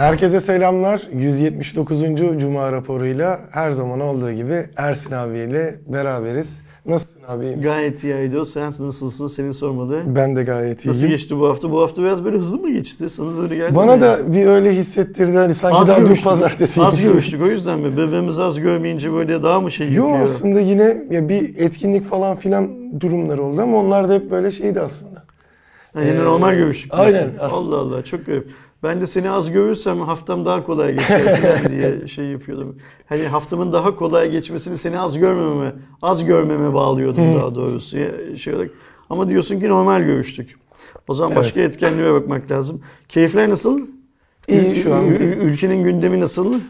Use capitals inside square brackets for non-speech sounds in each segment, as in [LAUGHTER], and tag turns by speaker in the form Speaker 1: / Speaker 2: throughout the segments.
Speaker 1: Herkese selamlar. 179. Cuma raporuyla her zaman olduğu gibi Ersin abiyle beraberiz. Nasılsın abi?
Speaker 2: Gayet iyi Aydo. Sen nasılsın? Seni sormalı.
Speaker 1: Ben de gayet iyiyim.
Speaker 2: Nasıl geçti bu hafta? Bu hafta biraz böyle hızlı mı geçti? Sana böyle geldi
Speaker 1: Bana
Speaker 2: mi?
Speaker 1: da bir öyle hissettirdi hani sanki
Speaker 2: az
Speaker 1: daha dün
Speaker 2: görüştük.
Speaker 1: pazartesi.
Speaker 2: Az görüştük o yüzden mi? Bebeğimizi az görmeyince böyle daha mı şey
Speaker 1: Yo
Speaker 2: yapıyor?
Speaker 1: aslında yine ya bir etkinlik falan filan durumları oldu ama onlar da hep böyle şeydi aslında.
Speaker 2: Ha, yine
Speaker 1: Ee,
Speaker 2: normal görüştük.
Speaker 1: aynen, aslında.
Speaker 2: Allah Allah çok garip. Ben de seni az görürsem haftam daha kolay geçer [LAUGHS] diye şey yapıyordum. Hani haftamın daha kolay geçmesini seni az görmememe, az görmeme bağlıyordum daha doğrusu. Şey olarak. Ama diyorsun ki normal görüştük. O zaman başka etkenlere bakmak lazım. Keyifler nasıl?
Speaker 1: İyi şu an.
Speaker 2: Ülkenin gündemi nasıl?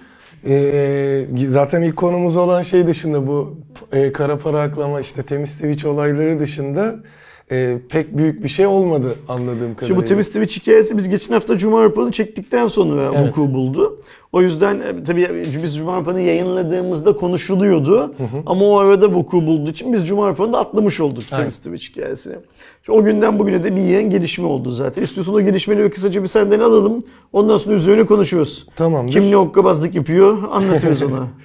Speaker 1: Ee, zaten ilk konumuz olan şey dışında bu e, kara para aklama işte temiz Twitch olayları dışında e, pek büyük bir şey olmadı anladığım kadarıyla.
Speaker 2: Şimdi bu temiz Twitch hikayesi biz geçen hafta Cuma raporunu çektikten sonra
Speaker 1: Evet.
Speaker 2: vuku buldu. O yüzden e, tabii biz Cuma raporunu yayınladığımızda konuşuluyordu. Ama o arada vuku bulduğu için biz Cuma raporunu da atlamış olduk
Speaker 1: Aynen.
Speaker 2: temiz Twitch hikayesini. Şimdi o günden bugüne de bir yeğen gelişme oldu zaten. İstiyorsan o gelişmeleri kısaca bir senden alalım. Ondan sonra üzerine konuşuyoruz.
Speaker 1: Tamamdır.
Speaker 2: Kim ne hokkabazlık yapıyor anlatıyoruz ona. [LAUGHS]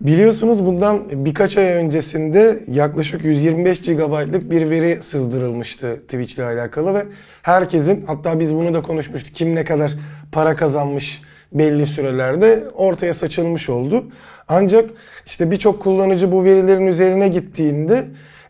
Speaker 1: Biliyorsunuz bundan birkaç ay öncesinde yaklaşık 125 GB'lık bir veri sızdırılmıştı Twitch ile alakalı ve herkesin hatta biz bunu da konuşmuştuk kim ne kadar para kazanmış belli sürelerde ortaya saçılmış oldu. Ancak işte birçok kullanıcı bu verilerin üzerine gittiğinde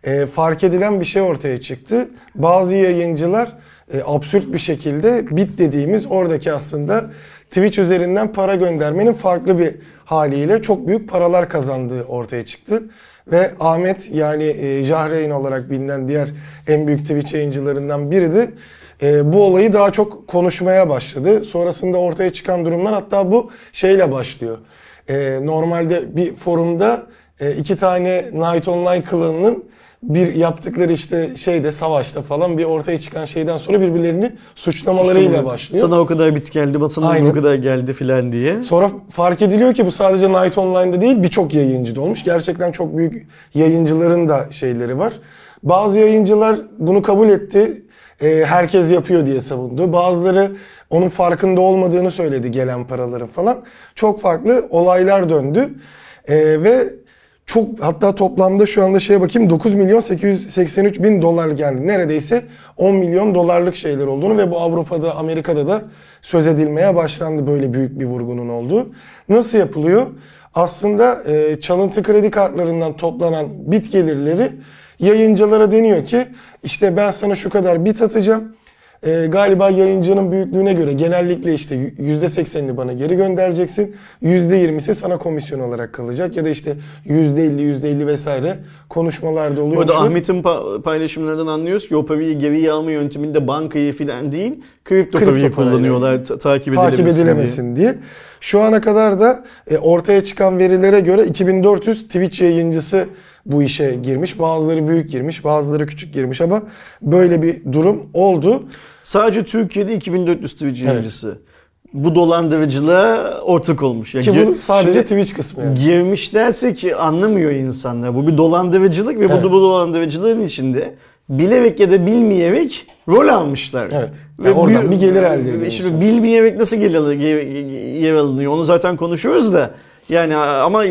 Speaker 1: e, fark edilen bir şey ortaya çıktı. Bazı yayıncılar e, absürt bir şekilde bit dediğimiz oradaki aslında Twitch üzerinden para göndermenin farklı bir haliyle çok büyük paralar kazandığı ortaya çıktı. Ve Ahmet yani e, Jahreyn olarak bilinen diğer en büyük Twitch yayıncılarından biri de e, bu olayı daha çok konuşmaya başladı. Sonrasında ortaya çıkan durumlar hatta bu şeyle başlıyor. E, normalde bir forumda e, iki tane Night Online klanının bir yaptıkları işte şeyde savaşta falan bir ortaya çıkan şeyden sonra birbirlerini suçlamalarıyla başlıyor.
Speaker 2: Sana o kadar bit geldi, basına
Speaker 1: Aynen.
Speaker 2: o kadar geldi filan diye.
Speaker 1: Sonra fark ediliyor ki bu sadece Night Online'da değil birçok yayıncı da olmuş. Gerçekten çok büyük yayıncıların da şeyleri var. Bazı yayıncılar bunu kabul etti. Ee, herkes yapıyor diye savundu. Bazıları onun farkında olmadığını söyledi gelen paraların falan. Çok farklı olaylar döndü. Ee, ve çok hatta toplamda şu anda şeye bakayım 9 milyon 883 bin dolar geldi. Neredeyse 10 milyon dolarlık şeyler olduğunu ve bu Avrupa'da Amerika'da da söz edilmeye başlandı böyle büyük bir vurgunun olduğu. Nasıl yapılıyor? Aslında e, çalıntı kredi kartlarından toplanan bit gelirleri yayıncılara deniyor ki işte ben sana şu kadar bit atacağım. E, galiba yayıncının büyüklüğüne göre genellikle işte %80'ini bana geri göndereceksin. %20'si sana komisyon olarak kalacak ya da işte %50, %50 vesaire konuşmalarda oluyor.
Speaker 2: Burada Ahmet'in pa- paylaşımlarından anlıyoruz ki o parayı geri alma yönteminde bankayı filan değil, kripto,
Speaker 1: Kripto
Speaker 2: parayı kullanıyorlar ta- takip,
Speaker 1: takip
Speaker 2: edilemesin,
Speaker 1: edilemesin diye. Şu ana kadar da e, ortaya çıkan verilere göre 2400 Twitch yayıncısı bu işe girmiş. Bazıları büyük girmiş, bazıları küçük girmiş ama böyle bir durum oldu.
Speaker 2: Sadece Türkiye'de 2400 Twitch yayıncısı. Bu dolandırıcılığa ortak olmuş. Yani
Speaker 1: Ki bu sadece
Speaker 2: şimdi
Speaker 1: Twitch kısmı. yani.
Speaker 2: girmişlerse ki anlamıyor insanlar. Bu bir dolandırıcılık ve
Speaker 1: Evet.
Speaker 2: bu, bu dolandırıcılığın içinde bilerek ya da bilmeyerek rol almışlar.
Speaker 1: Evet. Yani oradan bir gelir elde edilmiş.
Speaker 2: Şimdi bilmeyerek nasıl gelir, yer alınıyor onu zaten konuşuyoruz da. Yani ama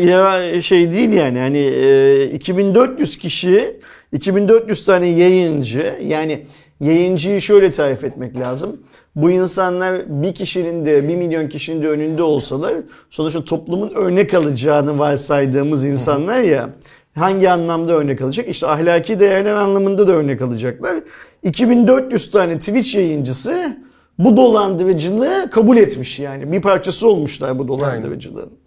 Speaker 2: şey değil yani hani e, 2400 kişi 2400 tane yayıncı yani yayıncıyı şöyle tarif etmek lazım. Bu insanlar bir kişinin de bir milyon kişinin de önünde olsalar sonuçta toplumun örnek alacağını varsaydığımız insanlar ya hangi anlamda örnek alacak? İşte ahlaki değerler anlamında da örnek alacaklar. 2400 tane Twitch yayıncısı bu dolandırıcılığı kabul etmiş yani. Bir parçası olmuşlar bu dolandırıcılığın.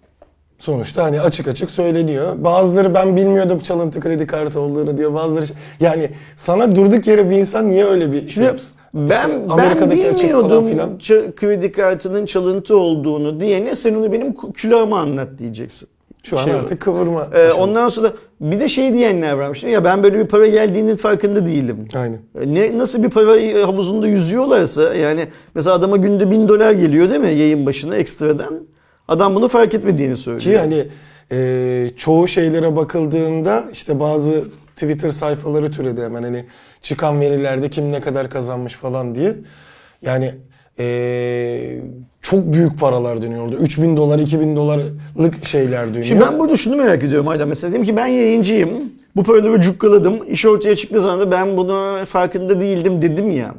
Speaker 1: Sonuçta hani açık açık söyleniyor. Bazıları ben bilmiyordum çalıntı kredi kartı olduğunu diyor. Bazıları yani sana durduk yere bir insan niye öyle bir şey yapsın?
Speaker 2: Ben,
Speaker 1: İşte
Speaker 2: ben
Speaker 1: Amerika'daki falan
Speaker 2: bilmiyordum
Speaker 1: filan.
Speaker 2: kredi kartının çalıntı olduğunu diyene sen onu benim külahıma anlat diyeceksin.
Speaker 1: Şu an
Speaker 2: Şey
Speaker 1: artık kıvırma.
Speaker 2: Ee, ondan sonra bir de şey diyenler varmış. Ya ben böyle bir para geldiğinin farkında değilim.
Speaker 1: Aynen.
Speaker 2: Ne nasıl bir para havuzunda yüzüyorlarsa yani mesela adama günde bin dolar geliyor değil mi yayın başına ekstradan. Adam bunu fark etmediğini söylüyor.
Speaker 1: Ki hani e, çoğu şeylere bakıldığında işte bazı Twitter sayfaları türedi hemen hani çıkan verilerde kim ne kadar kazanmış falan diye. Yani Ee, çok büyük paralar dönüyor orada. 3000 dolar, 2000 dolarlık şeyler dönüyor.
Speaker 2: Şimdi ben burada şunu merak ediyorum Aydan mesela. Diyelim ki ben yayıncıyım. Bu paraları cukkaladım. İş ortaya çıktığı zaman da ben bunu farkında değildim dedim ya.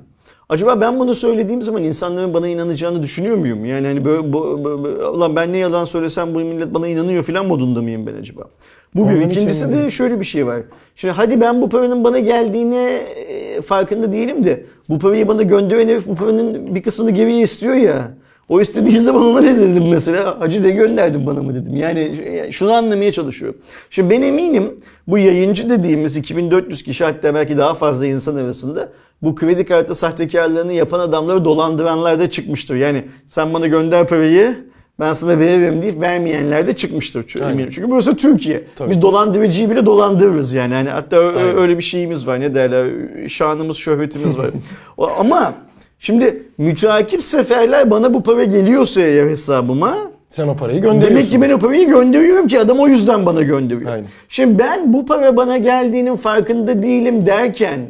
Speaker 2: Acaba ben bunu söylediğim zaman insanların bana inanacağını düşünüyor muyum? Yani hani böyle, bu, bu- bu- ben ne yalan söylesem bu millet bana inanıyor falan modunda mıyım ben acaba? Bu bir. İkincisi de şöyle bir şey var. Şimdi hadi ben bu paranın bana geldiğine e, farkında değilim de bu parayı bana gönderen herif bu paranın bir kısmını geriye istiyor ya. O istediği zaman ona ne dedim mesela? Hacı ne gönderdin bana mı dedim. Yani şunu anlamaya çalışıyorum. Şimdi ben eminim bu yayıncı dediğimiz 2400 kişi hatta belki daha fazla insan arasında bu kredi kartı sahtekarlığını yapan adamları dolandıranlar da çıkmıştır. Yani sen bana gönder parayı ben sana veririm deyip vermeyenler de çıkmıştır. Çünkü, eminim. Çünkü burası Türkiye.
Speaker 1: Tabii.
Speaker 2: Biz dolandırıcıyı bile dolandırırız yani. yani hatta
Speaker 1: Aynen.
Speaker 2: öyle bir şeyimiz var ne derler şanımız şöhretimiz var. [LAUGHS] Ama şimdi müteakip seferler bana bu para geliyorsa eğer hesabıma
Speaker 1: Sen o parayı gönderiyorsun.
Speaker 2: Demek ki ben o parayı gönderiyorum ki adam o yüzden bana gönderiyor.
Speaker 1: Aynen.
Speaker 2: Şimdi ben bu para bana geldiğinin farkında değilim derken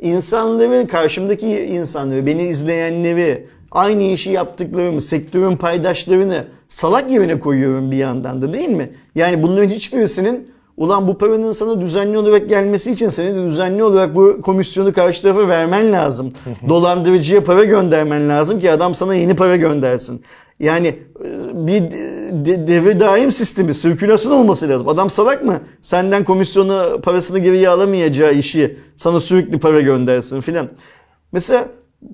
Speaker 2: insanların karşımdaki insanları, beni izleyenleri, aynı işi yaptıklarımı, sektörün paydaşlarını salak yerine koyuyorum bir yandan da değil mi? Yani bunların hiçbirisinin ulan bu paranın sana düzenli olarak gelmesi için senin de düzenli olarak bu komisyonu karşı tarafa vermen lazım. Dolandırıcıya para göndermen lazım ki adam sana yeni para göndersin. Yani e, bir de- devre daim sistemi, sirkülasyon olması lazım. Adam salak mı? Senden komisyonu, parasını geriye alamayacağı işi sana sürekli para göndersin filan. Mesela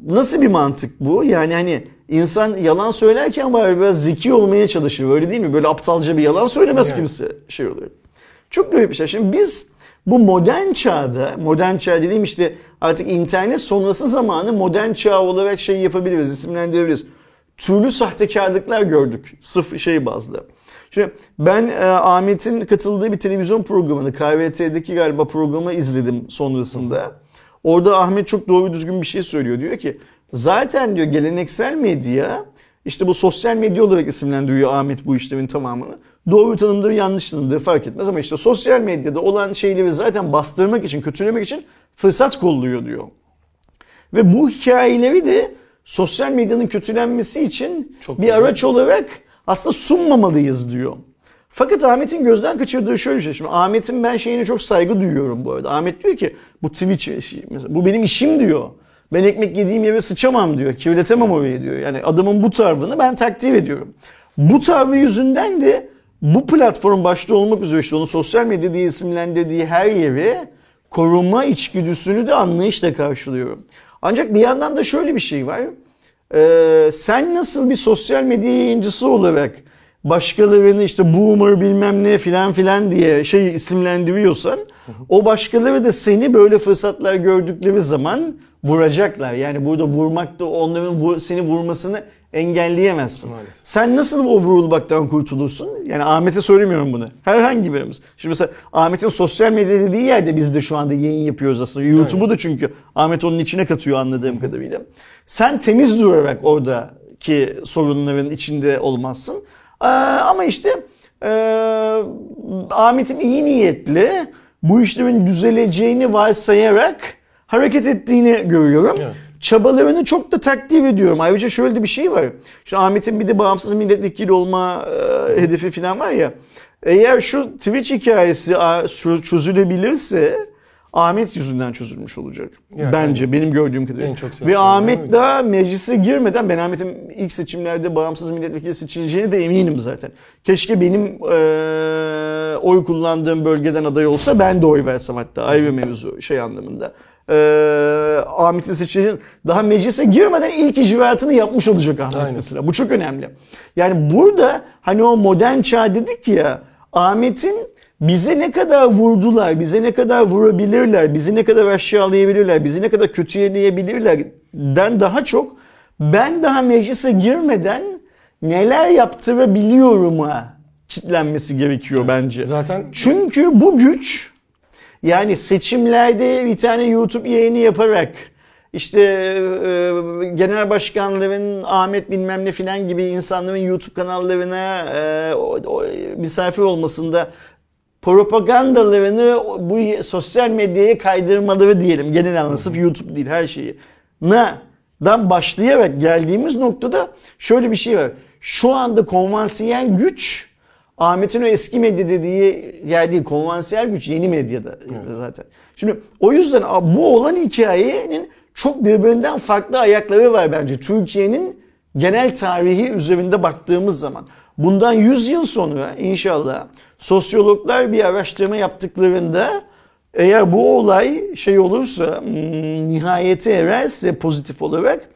Speaker 2: nasıl bir mantık bu? Yani hani insan yalan söylerken var biraz zeki olmaya çalışır. Öyle değil mi? Böyle aptalca bir yalan söylemez
Speaker 1: Evet.
Speaker 2: kimse şey oluyor. Çok garip bir şey. Şimdi biz bu modern çağda, modern çağ dediğim işte artık internet sonrası zamanı modern çağ olarak şey yapabiliriz, isimlendirebiliriz. Türlü sahtekarlıklar gördük sırf şey bazlı. Şimdi ben e, Ahmet'in katıldığı bir televizyon programını, KVT'deki galiba programı izledim sonrasında. Orada Ahmet çok doğru düzgün bir şey söylüyor. Diyor ki zaten diyor geleneksel medya işte bu sosyal medya olarak isimlendiriyor Ahmet bu işlemin tamamını. Doğru tanımdır, yanlış tanımdır fark etmez ama işte sosyal medyada olan şeyleri zaten bastırmak için, kötülemek için fırsat kolluyor diyor. Ve bu hikayeleri de sosyal medyanın kötülenmesi için
Speaker 1: Çok
Speaker 2: bir
Speaker 1: güzel.
Speaker 2: araç olarak aslında sunmamalıyız diyor. Fakat Ahmet'in gözden kaçırdığı şöyle bir şey. Şimdi Ahmet'in ben şeyine çok saygı duyuyorum bu arada. Ahmet diyor ki bu Twitch bu benim işim diyor. Ben ekmek yediğim yere sıçamam diyor. Kirletemem orayı diyor. Yani adamın bu tavrını ben takdir ediyorum. Bu tavrı yüzünden de bu platform başta olmak üzere işte onu sosyal medya diye isimlendirdiği her yeri koruma içgüdüsünü de anlayışla karşılıyorum. Ancak bir yandan da şöyle bir şey var. Ee, sen nasıl bir sosyal medya yayıncısı olarak başkalarını işte boomer bilmem ne filan filan diye şey isimlendiriyorsan o başkaları da seni böyle fırsatlar gördükleri zaman vuracaklar. Yani burada vurmak da onların seni vurmasını engelleyemezsin.
Speaker 1: Maalesef.
Speaker 2: Sen nasıl o vurulmaktan kurtulursun? Yani Ahmet'e söylemiyorum bunu. Herhangi birimiz. Şimdi mesela Ahmet'in sosyal medya dediği yerde biz de şu anda yayın yapıyoruz aslında. YouTube'u da çünkü Ahmet onun içine katıyor anladığım kadarıyla. Sen temiz durarak oradaki sorunların içinde olmazsın. Ee, ama işte e, Ahmet'in iyi niyetli bu işlerin düzeleceğini varsayarak hareket ettiğini görüyorum.
Speaker 1: Evet.
Speaker 2: Çabalarını çok da takdir ediyorum. Ayrıca şöyle de bir şey var. Şu Ahmet'in bir de bağımsız milletvekili olma e, hedefi falan var ya. Eğer şu Twitch hikayesi çözülebilirse Ahmet yüzünden çözülmüş olacak.
Speaker 1: Yani
Speaker 2: Bence benim gördüğüm kadarıyla. Ve Ahmet daha meclise girmeden ben Ahmet'in ilk seçimlerde bağımsız milletvekili seçileceğine de eminim zaten. Keşke benim e, oy kullandığım bölgeden aday olsa ben de oy versem hatta ayrı mevzu şey anlamında. E, Ahmet'in seçileceğini daha meclise girmeden ilk icraatını yapmış olacak Ahmet
Speaker 1: Aynen.
Speaker 2: mesela. Bu çok önemli. Yani burada hani o modern çağ dedik ya Ahmet'in bize ne kadar vurdular, bize ne kadar vurabilirler, bizi ne kadar aşağılayabilirler, bizi ne kadar kötüleyebilirlerden daha çok ben daha meclise girmeden neler yaptırabiliyorum'a kitlenmesi gerekiyor bence.
Speaker 1: Zaten
Speaker 2: Çünkü bu güç yani seçimlerde bir tane YouTube yayını yaparak işte e, genel başkanların Ahmet bilmem ne filan gibi insanların YouTube kanallarına e, o, o, misafir olmasında propagandalarını bu sosyal medyaya kaydırmaları diyelim. Genel anlamda sırf YouTube değil her şeyi. Ne dan başlayarak geldiğimiz noktada şöyle bir şey var. Şu anda konvansiyel güç Ahmet'in o eski medya dediği yer değil. Konvansiyel güç yeni medyada zaten. Şimdi o yüzden bu olan hikayenin çok birbirinden farklı ayakları var bence. Türkiye'nin genel tarihi üzerinde baktığımız zaman. Bundan 100 yıl sonra inşallah sosyologlar bir araştırma yaptıklarında eğer bu olay şey olursa hmm, nihayete ererse pozitif olarak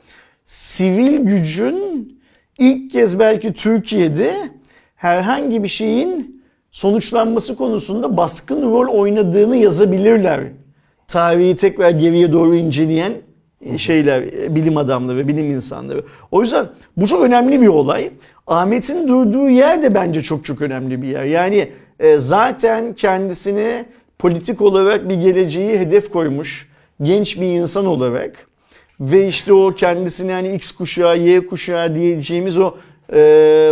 Speaker 2: sivil gücün ilk kez belki Türkiye'de herhangi bir şeyin sonuçlanması konusunda baskın rol oynadığını yazabilirler. Tarihi tekrar geriye doğru inceleyen şeyler, bilim adamları, bilim insanları. O yüzden bu çok önemli bir olay. Ahmet'in durduğu yer de bence çok çok önemli bir yer. Yani e, zaten kendisini politik olarak bir geleceği hedef koymuş genç bir insan olarak ve işte o kendisini yani X kuşağı, Y kuşağı diyeceğimiz o e,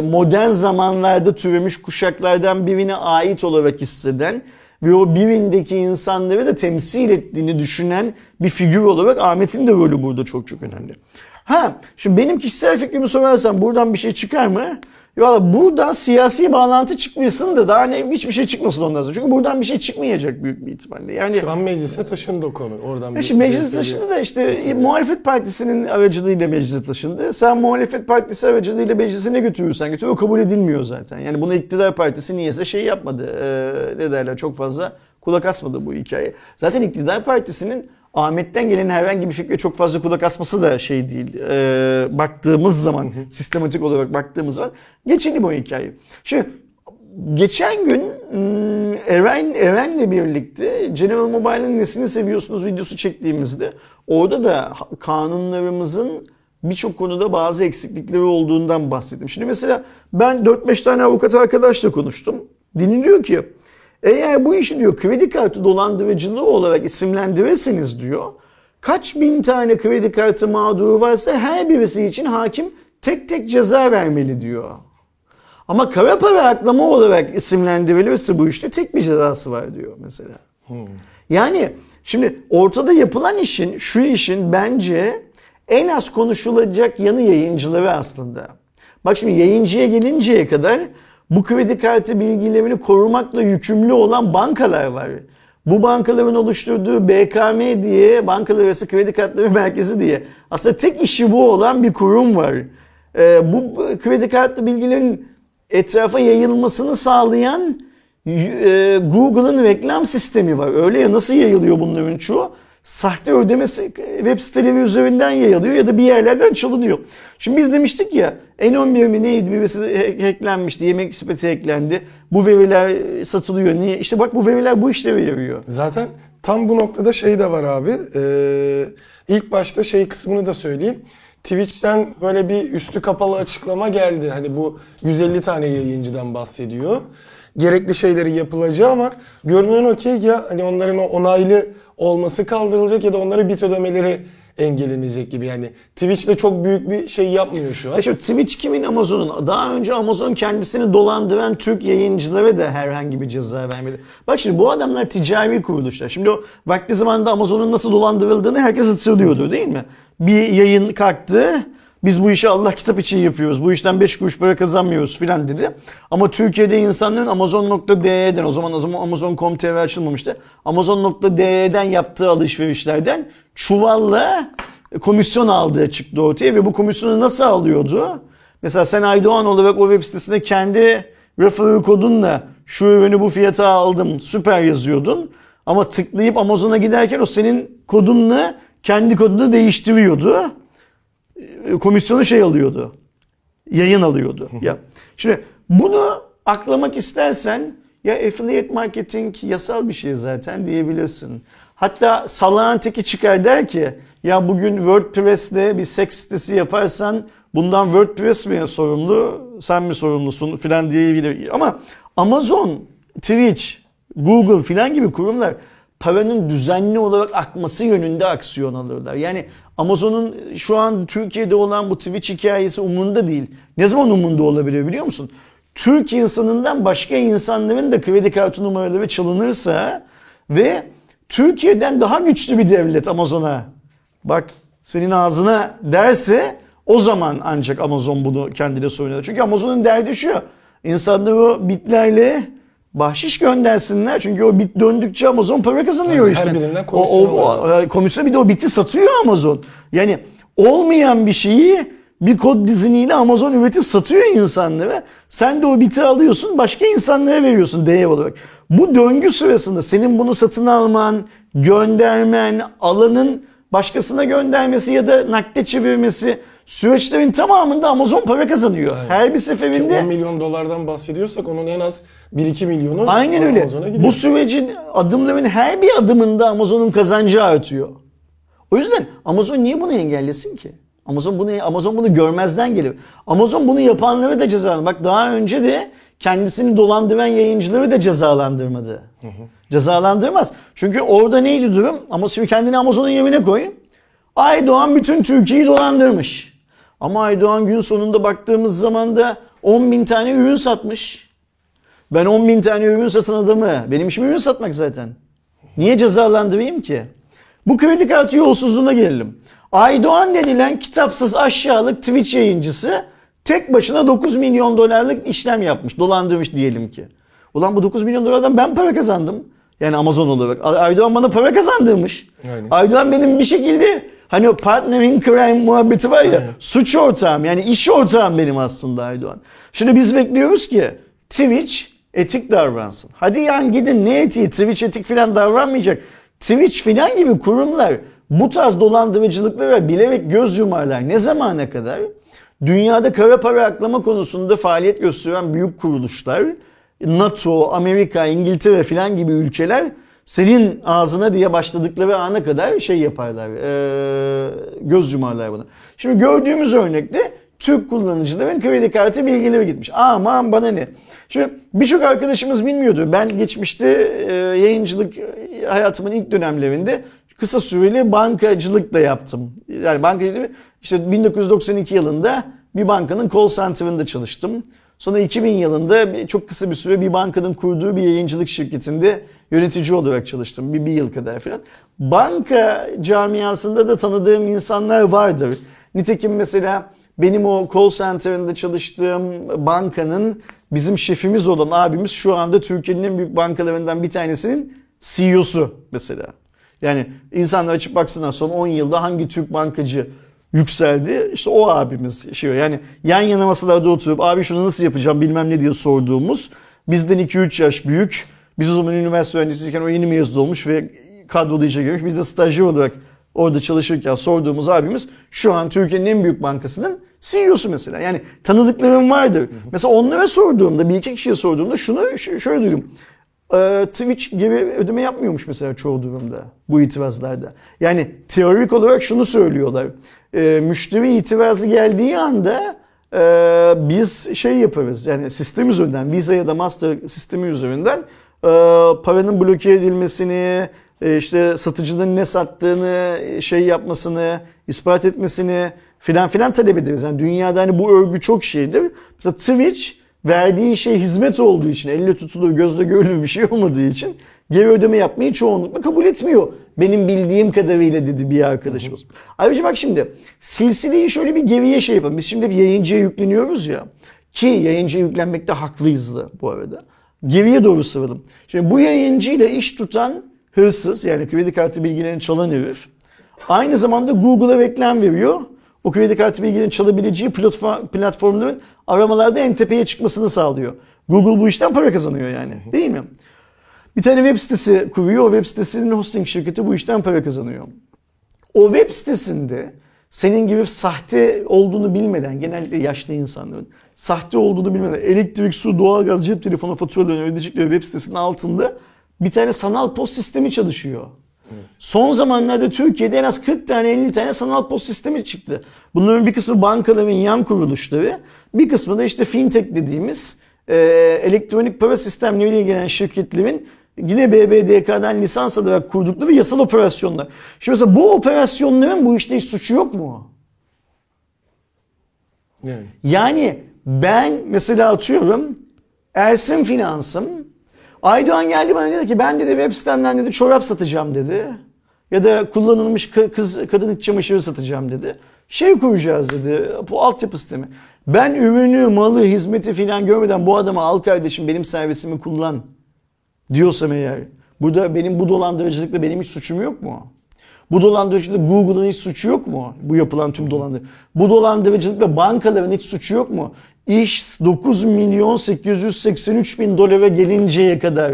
Speaker 2: modern zamanlarda türemiş kuşaklardan birine ait olarak hisseden ve o birindeki insanları da temsil ettiğini düşünen bir figür olarak Ahmet'in de rolü burada çok çok önemli. Ha, şimdi benim kişisel fikrimi sorarsan buradan bir şey çıkar mı? Valla buradan siyasi bağlantı çıkmasın da daha hani hiçbir şey çıkmasın ondan sonra. Çünkü buradan bir şey çıkmayacak büyük bir ihtimalle. Yani
Speaker 1: Şu an meclise taşındı o konu. Oradan
Speaker 2: e şimdi meclis taşındı da işte e, muhalefet partisinin aracılığıyla meclise taşındı. Sen muhalefet partisi aracılığıyla meclise ne götürürsen götür o kabul edilmiyor zaten. Yani bunu iktidar partisi niyeyse şey yapmadı. Ee, ne derler çok fazla kulak asmadı bu hikaye. Zaten iktidar partisinin Ahmet'ten gelen herhangi bir fikre çok fazla kulak asması da şey değil. Ee, baktığımız zaman, sistematik olarak baktığımız zaman geçelim o hikayeyi. Şimdi geçen gün hmm, Eren Eren'le birlikte General Mobile'ın nesini seviyorsunuz videosu çektiğimizde orada da kanunlarımızın birçok konuda bazı eksiklikleri olduğundan bahsettim. Şimdi mesela ben 4-5 tane avukat arkadaşla konuştum. Deniliyor ki eğer bu işi diyor kredi kartı dolandırıcılığı olarak isimlendirirseniz diyor kaç bin tane kredi kartı mağduru varsa her birisi için hakim tek tek ceza vermeli diyor. Ama kara para aklama olarak isimlendirilirse bu işte tek bir cezası var diyor mesela. Hmm. Yani şimdi ortada yapılan işin, şu işin bence en az konuşulacak yanı yayıncıları aslında. Bak şimdi yayıncıya gelinceye kadar bu kredi kartı bilgilerini korumakla yükümlü olan bankalar var. Bu bankaların oluşturduğu BKM diye, Bankalar Arası Kredi Kartları [LAUGHS] Merkezi diye aslında tek işi bu olan bir kurum var. Ee, bu kredi kartı bilgilerin etrafa yayılmasını sağlayan e, Google'ın reklam sistemi var. Öyle ya nasıl yayılıyor bunların çoğu? Sahte ödemesi web siteleri üzerinden yayılıyor ya da bir yerlerden çalınıyor. Şimdi biz demiştik ya N11 mi neydi birisi hacklenmişti, yemek sepeti hacklendi. Bu veriler satılıyor. Niye? İşte bak bu veriler bu işlevi yarıyor.
Speaker 1: Zaten tam bu noktada şey de var abi. Ee, ilk başta şey kısmını da söyleyeyim. Twitch'ten böyle bir üstü kapalı açıklama geldi. Hani bu 150 tane yayıncıdan bahsediyor. Gerekli şeyleri yapılacağı ama görünen o ki ya hani onların o onaylı olması kaldırılacak ya da onlara bit ödemeleri engellenecek gibi yani Twitch'te çok büyük bir şey yapmıyor şu an.
Speaker 2: Ya Twitch kimin Amazon'un? Daha önce Amazon kendisini dolandıran Türk yayıncılara da herhangi bir ceza vermedi. Bak şimdi bu adamlar ticari kuruluşlar. Şimdi o vakti zamanında Amazon'un nasıl dolandırıldığını herkes hatırlıyordur değil mi? Bir yayın kalktı. Biz bu işi Allah kitap için yapıyoruz. Bu işten 5 kuruş para kazanmıyoruz filan dedi. Ama Türkiye'de insanların Amazon.de'den o zaman o zaman Amazon.com.tr açılmamıştı. Amazon.de'den yaptığı alışverişlerden çuvalla komisyon aldığı çıktı ortaya ve bu komisyonu nasıl alıyordu? Mesela sen Aydoğan olarak o web sitesinde kendi referral kodunla şu ürünü bu fiyata aldım süper yazıyordun. Ama tıklayıp Amazon'a giderken o senin kodunla kendi kodunu değiştiriyordu. Komisyonu şey alıyordu. Yayın alıyordu. ya. Şimdi bunu aklamak istersen ya affiliate marketing yasal bir şey zaten diyebilirsin. Hatta salağın teki çıkar der ki ya bugün WordPress'te bir seks sitesi yaparsan bundan WordPress mi sorumlu sen mi sorumlusun filan diyebilir. Ama Amazon, Twitch, Google filan gibi kurumlar paranın düzenli olarak akması yönünde aksiyon alırlar. Yani Amazon'un şu an Türkiye'de olan bu Twitch hikayesi umunda değil. Ne zaman umunda olabilir biliyor musun? Türk insanından başka insanların da kredi kartı numaraları çalınırsa ve Türkiye'den daha güçlü bir devlet Amazon'a. Bak senin ağzına derse o zaman ancak Amazon bunu kendine soyunur. Çünkü Amazon'un derdi şu. İnsanlar o bitlerle bahşiş göndersinler. Çünkü o bit döndükçe Amazon para kazanıyor
Speaker 1: Yani her
Speaker 2: işte.
Speaker 1: birinden
Speaker 2: O-
Speaker 1: komisyon
Speaker 2: o,
Speaker 1: alıyor.
Speaker 2: o, komisyon bir de o biti satıyor Amazon. Yani olmayan bir şeyi bir kod diziniyle Amazon üretip satıyor insanlara. Sen de o biti alıyorsun başka insanlara veriyorsun değer olarak. Bu döngü sırasında senin bunu satın alman, göndermen, alanın başkasına göndermesi ya da nakde çevirmesi süreçlerin tamamında Amazon para kazanıyor. Her bir
Speaker 1: 10
Speaker 2: seferinde
Speaker 1: milyon dolardan bahsediyorsak onun en az 1-2 milyonu
Speaker 2: aynen öyle.
Speaker 1: Amazon'a gidiyor.
Speaker 2: Bu sürecin adımların her bir adımında Amazon'un kazancı artıyor. O yüzden Amazon niye bunu engellesin ki? Amazon bunu Amazon bunu görmezden gelir. Amazon bunu yapanları da cezalandırır. Bak daha önce de kendisini dolandıran yayıncıları da cezalandırmadı. Cezalandırmaz. Çünkü orada neydi durum? Ama şimdi kendini Amazon'un yerine koy. Aydoğan bütün Türkiye'yi dolandırmış. Ama Aydoğan gün sonunda baktığımız zaman da 10 bin tane ürün satmış. Ben 10 bin tane ürün satan adamı, benim işim ürün satmak zaten. Niye cezalandırayım ki? Bu kredi kartı yolsuzluğuna gelelim. Aydoğan denilen kitapsız aşağılık Twitch yayıncısı tek başına 9 milyon dolarlık işlem yapmış, dolandırmış diyelim ki. Ulan bu 9 milyon dolardan ben para kazandım. Yani Amazon olarak. Aydoğan bana para kazandırmış.
Speaker 1: Aynen.
Speaker 2: Aydoğan benim bir şekilde hani o partner in crime muhabbeti var ya suç ortağım yani iş ortağım benim aslında Aydoğan. Şimdi biz bekliyoruz ki Twitch etik davransın. Hadi yani gidin ne etiği Twitch etik filan davranmayacak. Twitch filan gibi kurumlar bu tarz dolandırıcılıklara bilerek göz yumarlar. Ne zamana kadar? Dünyada kara para aklama konusunda faaliyet gösteren büyük kuruluşlar, NATO, Amerika, İngiltere filan gibi ülkeler senin ağzına diye başladıkları ana kadar şey yaparlar, eee, göz yumarlar buna. Şimdi gördüğümüz örnekte Türk kullanıcıların kredi kartı bilgileri gitmiş. Aman bana ne. Şimdi birçok arkadaşımız bilmiyordu. Ben geçmişte e, yayıncılık e, hayatımın ilk dönemlerinde kısa süreli bankacılık da yaptım. Yani bankacılık işte 1992 yılında bir bankanın call center'ında çalıştım. Sonra 2000 yılında çok kısa bir süre bir bankanın kurduğu bir yayıncılık şirketinde yönetici olarak çalıştım. Bir, bir yıl kadar falan. Banka camiasında da tanıdığım insanlar vardır. Nitekim mesela benim o call center'ında çalıştığım bankanın bizim şefimiz olan abimiz şu anda Türkiye'nin en büyük bankalarından bir tanesinin CEO'su mesela. Yani insanlar açıp baksınlar son 10 yılda hangi Türk bankacı yükseldi. İşte o abimiz şey yani yan yana masalarda oturup abi şunu nasıl yapacağım bilmem ne diye sorduğumuz bizden 2-3 yaş büyük. Biz o zaman üniversite öğrencisiyken o yeni mezun olmuş ve kadroda işe girmiş. Biz de stajyer olarak orada çalışırken sorduğumuz abimiz şu an Türkiye'nin en büyük bankasının CEO'su mesela. Yani tanıdıklarım vardır. Mesela onlara sorduğumda bir iki kişiye sorduğumda şunu şöyle duydum. Ee, Twitch geri ödeme yapmıyormuş mesela çoğu durumda bu itirazlarda. Yani teorik olarak şunu söylüyorlar. Ee, müşteri itirazı geldiği anda e, biz şey yaparız yani sistem üzerinden Visa ya da Master sistemi üzerinden e, paranın bloke edilmesini e, işte satıcının ne sattığını e, şey yapmasını ispat etmesini filan filan talep ederiz. Yani dünyada hani bu örgü çok şeydir. Mesela Twitch verdiği şey hizmet olduğu için, elle tutulur, gözle görülür bir şey olmadığı için geri ödeme yapmayı çoğunlukla kabul etmiyor. Benim bildiğim kadarıyla dedi bir arkadaşımız. Ayrıca bak şimdi silsileyi şöyle bir geriye şey yapalım. Biz şimdi bir yayıncıya yükleniyoruz ya. Ki yayıncıya yüklenmekte haklıyız da bu arada. Geriye doğru sıvalım. Şimdi bu yayıncıyla iş tutan hırsız yani kredi kartı bilgilerini çalan herif aynı zamanda Google'a reklam veriyor. O kredi kartı bilgilerini çalabileceği platform, platformların aramalarda en tepeye çıkmasını sağlıyor. Google bu işten para kazanıyor yani değil mi? Bir tane web sitesi kuruyor. O web sitesinin hosting şirketi bu işten para kazanıyor. O web sitesinde senin gibi sahte olduğunu bilmeden genellikle yaşlı insanların sahte olduğunu bilmeden elektrik, su, doğalgaz, cep telefonu faturalarını ödeyecekleri web sitesinin altında bir tane sanal post sistemi çalışıyor. Son zamanlarda Türkiye'de en az 40 tane 50 tane sanal post sistemi çıktı. Bunların bir kısmı bankaların yan kuruluşları, bir kısmı da işte fintech dediğimiz e, elektronik para sistemleriyle gelen şirketlerin yine BBDK'dan lisans alarak kurdukları yasal operasyonlar. Şimdi mesela bu operasyonların bu işte hiç suçu yok mu?
Speaker 1: Yani.
Speaker 2: Yani ben mesela atıyorum Ersin Finans'ım. Aydoğan geldi bana dedi ki ben dedi web sitemden dedi çorap satacağım dedi. Ya da kullanılmış kız kadın iç çamaşırı satacağım dedi. Şey kuracağız dedi. Bu altyapı sistemi. Ben ürünü, malı, hizmeti filan görmeden bu adama al kardeşim benim servisimi kullan diyorsam eğer. Burada benim bu dolandırıcılıkla benim hiç suçum yok mu? Bu dolandırıcılıkla Google'ın hiç suçu yok mu? Bu yapılan tüm dolandırıcılık. Bu dolandırıcılıkla bankaların hiç suçu yok mu? İş 9 milyon 883 bin dolara gelinceye kadar.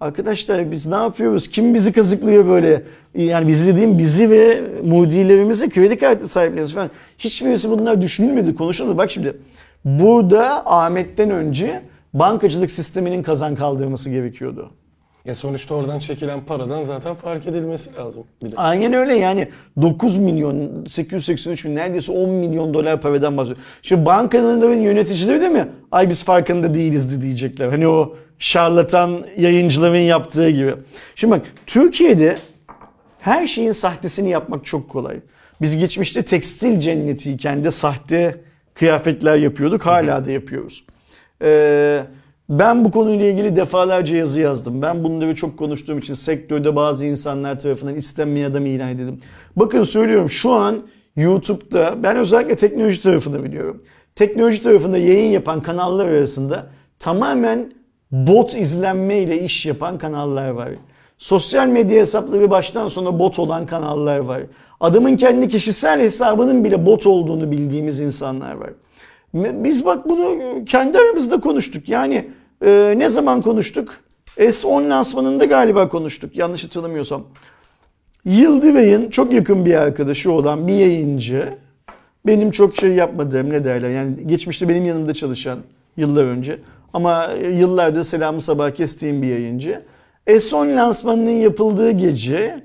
Speaker 2: Arkadaşlar biz ne yapıyoruz? Kim bizi kazıklıyor böyle? Yani bizi dediğim bizi ve mudilerimizi kredi kartı sahiplerimiz falan. Hiçbirisi bunlar düşünülmedi, konuşulmadı. Bak şimdi burada Ahmet'ten önce bankacılık sisteminin kazan kaldırması gerekiyordu.
Speaker 1: Ya sonuçta oradan çekilen paradan zaten fark edilmesi lazım. Bir de.
Speaker 2: Aynen öyle yani 9 milyon 883 bin neredeyse 10 milyon dolar paradan bahsediyor. Şimdi bankaların yöneticileri de mi? Ay biz farkında değiliz diyecekler. Hani o şarlatan yayıncıların yaptığı gibi. Şimdi bak Türkiye'de her şeyin sahtesini yapmak çok kolay. Biz geçmişte tekstil cennetiyken de sahte kıyafetler yapıyorduk. Hala da yapıyoruz. Ee, ben bu konuyla ilgili defalarca yazı yazdım. Ben bunları çok konuştuğum için sektörde bazı insanlar tarafından istenmeyen adam ilan edildim. Bakın söylüyorum şu an YouTube'da ben özellikle teknoloji tarafını biliyorum. Teknoloji tarafında yayın yapan kanallar arasında tamamen bot izlenme ile iş yapan kanallar var. Sosyal medya hesapları baştan sona bot olan kanallar var. Adamın kendi kişisel hesabının bile bot olduğunu bildiğimiz insanlar var. Biz bak bunu kendi aramızda konuştuk. Yani e, ne zaman konuştuk? S10 lansmanında galiba konuştuk yanlış hatırlamıyorsam. Yıldıray'ın çok yakın bir arkadaşı olan bir yayıncı benim çok şey yapmadığım ne derler yani geçmişte benim yanımda çalışan yıllar önce ama yıllardır selamı sabah kestiğim bir yayıncı. S10 lansmanının yapıldığı gece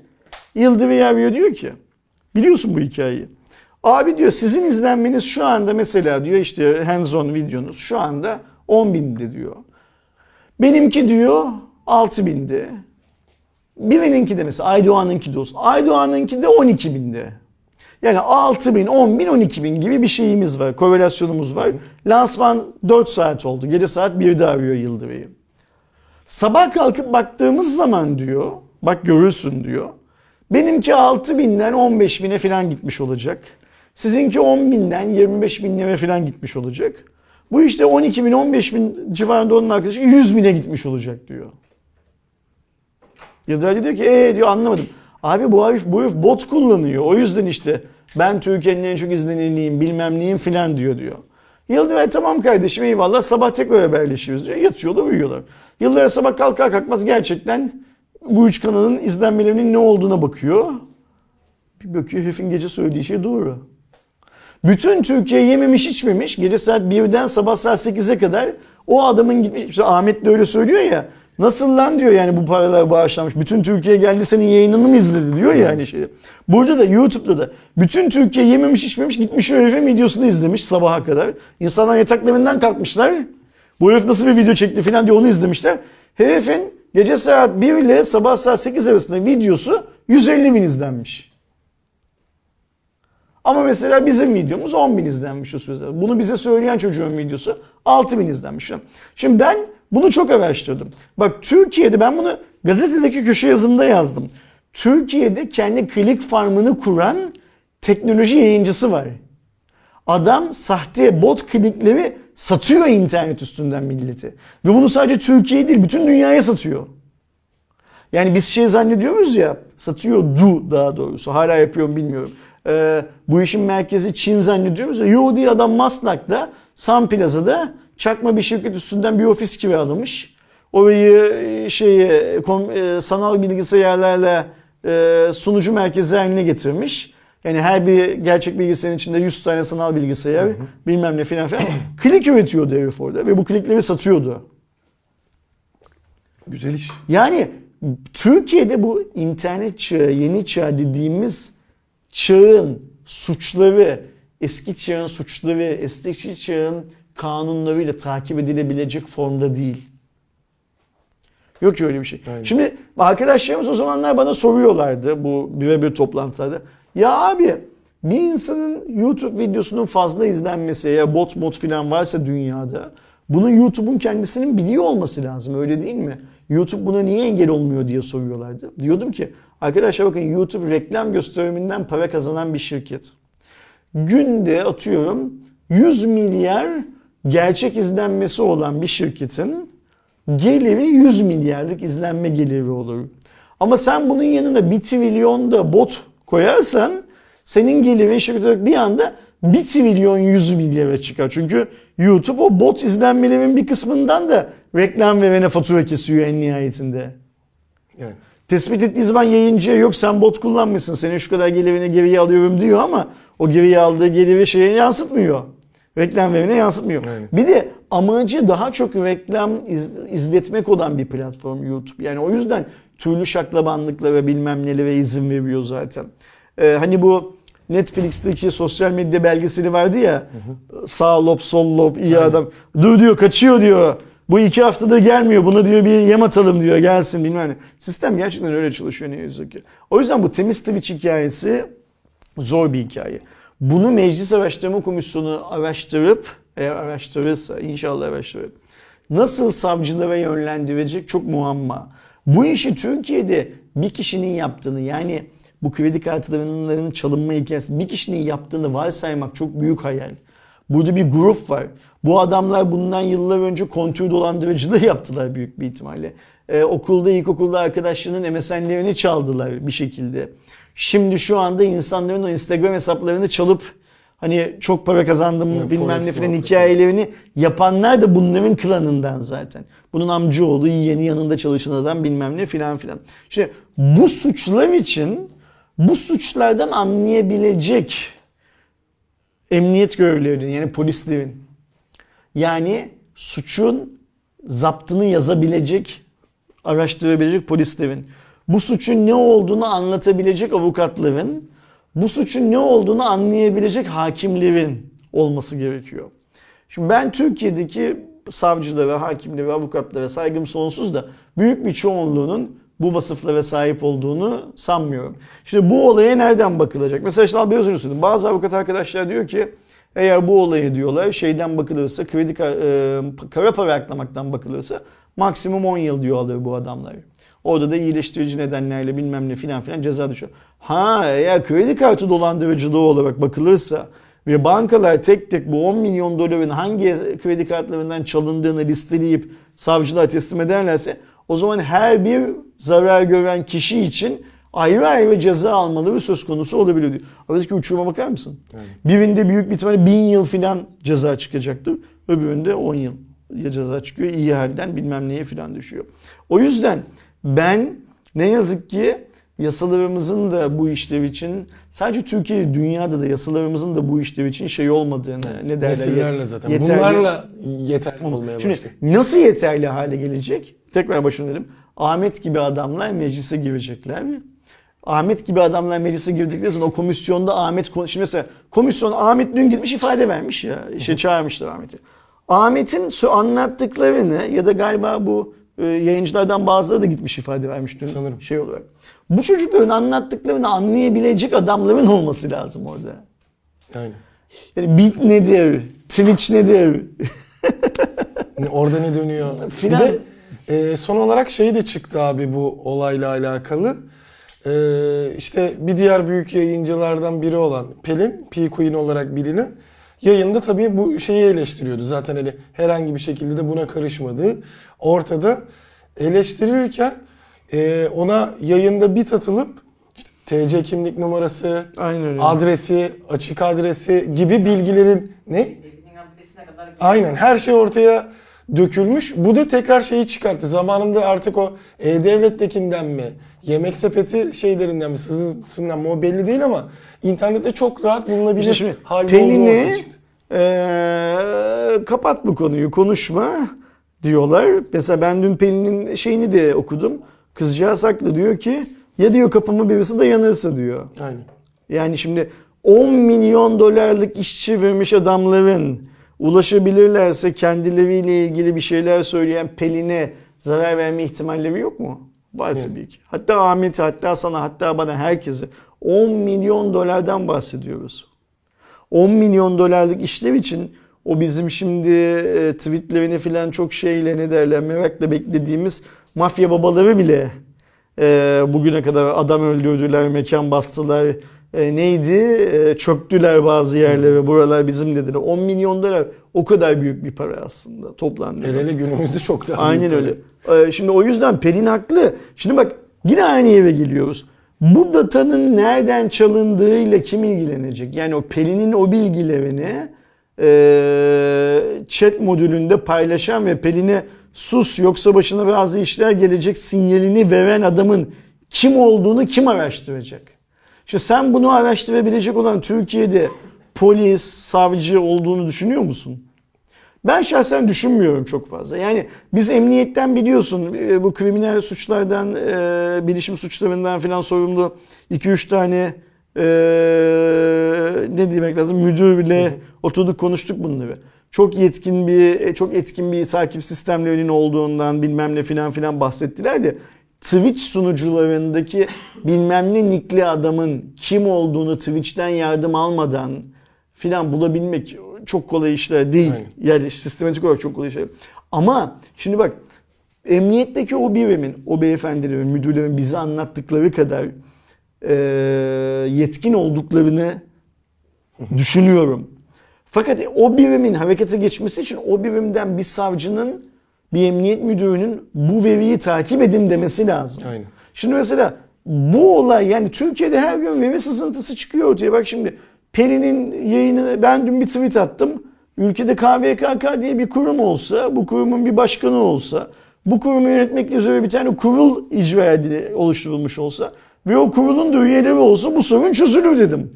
Speaker 2: Yıldıray arıyor diyor ki biliyorsun bu hikayeyi. Abi diyor sizin izlenmeniz şu anda mesela diyor işte hands on videonuz şu anda 10 binde diyor. Benimki diyor 6 binde. Birininki de mesela Aydoğan'ınki de olsun. Aydoğan'ınki de 12 binde. Yani 6 bin, 10 bin, 12 bin gibi bir şeyimiz var. Korelasyonumuz var. Lansman 4 saat oldu. Gece saat 1'de arıyor Yıldıray'ı. Sabah kalkıp baktığımız zaman diyor, bak görürsün diyor. Benimki 6 binden 15 bine falan gitmiş olacak. Sizinki 10 binden 25 bin lira falan gitmiş olacak. Bu işte 12 bin 15 bin civarında onun arkadaşı 100 bine gitmiş olacak diyor. Yıldıraycı diyor ki ee diyor anlamadım. Abi bu herif, bu herif bot kullanıyor. O yüzden işte ben Türkiye'nin en çok izleneniyim bilmem neyim filan diyor diyor. Yıldıray tamam kardeşim eyvallah sabah tekrar haberleşiyoruz diyor. Yatıyorlar uyuyorlar. Yıldıray sabah kalkar kalkmaz gerçekten bu üç kanalın izlenmelerinin ne olduğuna bakıyor. Bir bakıyor herifin gece söylediği şey doğru. Bütün Türkiye yememiş içmemiş gece saat 1'den sabah saat 8'e kadar o adamın gitmiş. İşte Ahmet de öyle söylüyor ya. Nasıl lan diyor yani bu paralar bağışlanmış. Bütün Türkiye geldi senin yayınını mı izledi diyor ya yani şey. Burada da YouTube'da da bütün Türkiye yememiş içmemiş gitmiş o herifin videosunu izlemiş sabaha kadar. İnsanlar yataklarından kalkmışlar. Bu herif nasıl bir video çekti falan diye onu izlemişler. Herifin gece saat 1 ile sabah saat 8 arasında videosu 150 bin izlenmiş. Ama mesela bizim videomuz 10 bin izlenmiş o sözler. Bunu bize söyleyen çocuğun videosu 6 bin izlenmiş. Şimdi ben bunu çok araştırdım. Bak Türkiye'de ben bunu gazetedeki köşe yazımda yazdım. Türkiye'de kendi klik farmını kuran teknoloji yayıncısı var. Adam sahte bot klikleri satıyor internet üstünden milleti. Ve bunu sadece Türkiye değil bütün dünyaya satıyor. Yani biz şey zannediyoruz ya satıyordu daha doğrusu hala yapıyorum bilmiyorum. Ee, bu işin merkezi Çin zannediyoruz. Yo değil adam Maslak'ta Sun Plaza'da çakma bir şirket üstünden bir ofis kiralamış. Orayı şeyi sanal bilgisayarlarla e, sunucu merkezi haline getirmiş. Yani her bir gerçek bilgisayarın içinde 100 tane sanal bilgisayar hı hı. bilmem ne filan filan. [CLEARS THROAT] Klik üretiyordu herif orada ve bu klikleri satıyordu.
Speaker 1: Güzel iş.
Speaker 2: Yani Türkiye'de bu internet çağı, yeni çağ dediğimiz çağın suçları, eski çağın suçları, eski çağın kanunlarıyla takip edilebilecek formda değil. Yok öyle bir şey. Aynen. Şimdi arkadaşlarımız o zamanlar bana soruyorlardı bu birebir toplantılarda. Ya abi bir insanın YouTube videosunun fazla izlenmesi ya bot mod falan varsa dünyada bunu YouTube'un kendisinin biliyor olması lazım öyle değil mi? YouTube buna niye engel olmuyor diye soruyorlardı. Diyordum ki arkadaşlar bakın YouTube reklam gösteriminden para kazanan bir şirket. Günde atıyorum 100 milyar gerçek izlenmesi olan bir şirketin geliri 100 milyarlık izlenme geliri olur. Ama sen bunun yanına 1 trilyon da bot koyarsan senin gelirin şirket olarak bir anda 1 trilyon 100 milyara çıkar. Çünkü YouTube o bot izlenmelerin bir kısmından da reklam verene fatura kesiyor en nihayetinde.
Speaker 1: Yani.
Speaker 2: Tespit ettiği zaman yayıncıya yok sen bot kullanmışsın senin şu kadar gelirini geriye alıyorum diyor ama o geriye aldığı geliri şeye yansıtmıyor. Reklam verene yansıtmıyor.
Speaker 1: Aynen.
Speaker 2: Bir de amacı daha çok reklam iz- izletmek olan bir platform YouTube. Yani o yüzden türlü şaklabanlıklara bilmem nelere izin veriyor zaten. Ee, hani bu Netflix'teki sosyal medya belgeseli vardı ya. Sağ lob sol lob iyi adam. Dur diyor kaçıyor diyor. Bu iki haftada gelmiyor. Buna diyor bir yem atalım diyor. Gelsin bilmem ne. Sistem gerçekten öyle çalışıyor ne yazık ki. O yüzden bu temiz Twitch hikayesi zor bir hikaye. Bunu Meclis Araştırma Komisyonu araştırıp, eğer araştırırsa, inşallah araştırıp, nasıl savcılara yönlendirecek çok muamma. Bu işi Türkiye'de bir kişinin yaptığını yani bu kredi kartlarının çalınma hikayesi bir kişinin yaptığını varsaymak çok büyük hayal. Burada bir grup var. Bu adamlar bundan yıllar önce kontür dolandırıcılığı yaptılar büyük bir ihtimalle. Ee, okulda, ilkokulda arkadaşlarının MSN'lerini çaldılar bir şekilde. Şimdi şu anda insanların o Instagram hesaplarını çalıp hani çok para kazandım
Speaker 1: Evet,
Speaker 2: bilmem ne filan hikayelerini yapanlar da bunların klanından zaten. Bunun amcaoğlu, yeğeni yanında çalışan adam bilmem ne filan filan. İşte bu suçlar için bu suçlardan anlayabilecek emniyet görevlilerinin yani polislerin yani suçun zaptını yazabilecek, araştırabilecek polislerin, bu suçun ne olduğunu anlatabilecek avukatların, bu suçun ne olduğunu anlayabilecek hakimlerin olması gerekiyor. Şimdi ben Türkiye'deki savcılara, hakimlere, avukatlara saygım sonsuz da büyük bir çoğunluğunun bu vasıflara sahip olduğunu sanmıyorum. Şimdi bu olaya nereden bakılacak? Mesela işte biraz önce söyledim. Bazı avukat arkadaşlar diyor ki eğer bu olaya diyorlar şeyden bakılırsa kredi e, kara para aklamaktan bakılırsa maksimum 10 yıl diyor alır bu adamlar. Orada da iyileştirici nedenlerle bilmem ne filan filan ceza düşüyor. Ha eğer kredi kartı dolandırıcılığı olarak bakılırsa ve bankalar tek tek bu 10 milyon doların hangi kredi kartlarından çalındığını listeleyip savcılığa teslim ederlerse o zaman her bir zarar gören kişi için ayrı ayrı ceza almaları söz konusu olabiliyor diyor. Aradaki uçuruma bakar mısın? Birinde büyük bir ihtimalle bin yıl filan ceza çıkacaktır. Öbüründe 10 yıl ya ceza çıkıyor. iyi halden bilmem neye filan düşüyor. O yüzden ben ne yazık ki yasalarımızın da bu işlev için sadece Türkiye dünyada da yasalarımızın da bu işlev için şey olmadığını ne derler
Speaker 1: Nesillerle zaten.
Speaker 2: yeterli-
Speaker 1: Bunlarla yeterli olmaya
Speaker 2: Şimdi
Speaker 1: başlıyor.
Speaker 2: nasıl yeterli hale gelecek? Tekrar başına dedim. Ahmet gibi adamlar meclise girecekler mi? Ahmet gibi adamlar meclise girdikleri zaman o komisyonda Ahmet kon- şimdi mesela komisyon Ahmet dün gitmiş ifade vermiş ya. İşte çağırmışlar Ahmet'i. Ahmet'in anlattıklarını ya da galiba bu e, yayıncılardan bazıları da gitmiş ifade vermiş dün
Speaker 1: Sanırım.
Speaker 2: şey olarak. Bu çocukların anlattıklarını anlayabilecek adamların olması lazım orada.
Speaker 1: Aynen.
Speaker 2: Yani bit nedir? Twitch nedir?
Speaker 1: Ne- Orada ne dönüyor?
Speaker 2: Filan.
Speaker 1: E, son olarak şey de çıktı abi bu olayla alakalı. E, işte bir diğer büyük yayıncılardan biri olan Pelin, P Queen olarak bilinen yayında tabii bu şeyi eleştiriyordu. Zaten hani herhangi bir şekilde de buna karışmadığı ortada eleştirirken e, ona yayında bit atılıp işte TC kimlik numarası,
Speaker 2: Aynen öyle.
Speaker 1: adresi, açık adresi gibi bilgilerin ne?
Speaker 3: Evinin adresine kadar
Speaker 1: Aynen her şey ortaya dökülmüş. Bu da tekrar şeyi çıkarttı. Zamanında artık o E-Devlet'tekinden mi, yemek sepeti şeylerinden mi, sızısından mı o belli değil ama internette çok rahat bulunabilir
Speaker 2: İşte şimdi
Speaker 1: halde
Speaker 2: Pelin'i eee, kapat bu konuyu konuşma diyorlar. Mesela ben dün Pelin'in şeyini de okudum. Kızcağız haklı diyor ki ya diyor kapımı birisi dayanırsa diyor.
Speaker 1: Aynen.
Speaker 2: Yani şimdi 10 milyon dolarlık işçi vermiş adamların ulaşabilirlerse kendileriyle ilgili bir şeyler söyleyen Pelin'e zarar verme ihtimalleri yok mu? Var
Speaker 1: Evet.
Speaker 2: tabii ki. Hatta Ahmet'e, hatta sana, hatta bana herkese 10 milyon dolardan bahsediyoruz. 10 milyon dolarlık işlev için o bizim şimdi e, tweetlerini falan çok şeyle ne derler merakla beklediğimiz mafya babaları bile e, bugüne kadar adam öldürdüler, mekan bastılar. E, neydi? E, çöktüler bazı yerlere. Buralar bizim dediler. 10 milyon dolar o kadar büyük bir para aslında toplamda.
Speaker 1: El ele günümüzde çok daha
Speaker 2: Aynen öyle. Ee, Şimdi o yüzden Pelin haklı. Şimdi bak yine aynı yere geliyoruz. Bu datanın nereden çalındığıyla kim ilgilenecek? Yani o Pelin'in o bilgilerini e, chat modülünde paylaşan ve Pelin'e sus yoksa başına bazı işler gelecek sinyalini veren adamın kim olduğunu kim araştıracak? İşte sen bunu araştırabilecek olan Türkiye'de polis, savcı olduğunu düşünüyor musun? Ben şahsen düşünmüyorum çok fazla. Yani biz emniyetten biliyorsun e, bu kriminal suçlardan, e, bilişim suçlarından falan sorumlu 2-3 tane e, ne demek lazım müdürle oturduk konuştuk bunları. Çok yetkin bir, çok etkin bir takip sistemlerinin olduğundan bilmem ne filan filan bahsettiler de Twitch sunucularındaki bilmem ne nickli adamın kim olduğunu Twitch'ten yardım almadan filan bulabilmek çok kolay işler değil.
Speaker 1: Aynen.
Speaker 2: Yani sistematik olarak çok kolay işler. Ama şimdi bak emniyetteki o birimin, o beyefendilerin, müdürlerin bize anlattıkları kadar e, yetkin olduklarını düşünüyorum. Fakat o birimin harekete geçmesi için o birimden bir savcının, bir emniyet müdürünün bu veriyi takip edin demesi lazım.
Speaker 1: Aynen.
Speaker 2: Şimdi mesela bu olay yani Türkiye'de her gün veri sızıntısı çıkıyor ortaya. Bak şimdi Peri'nin yayını ben dün bir tweet attım. Ülkede KVKK diye bir kurum olsa, bu kurumun bir başkanı olsa, bu kurumu yönetmekle üzere bir tane kurul icra edili, oluşturulmuş olsa ve o kurulun da üyeleri olsa bu sorun çözülür dedim.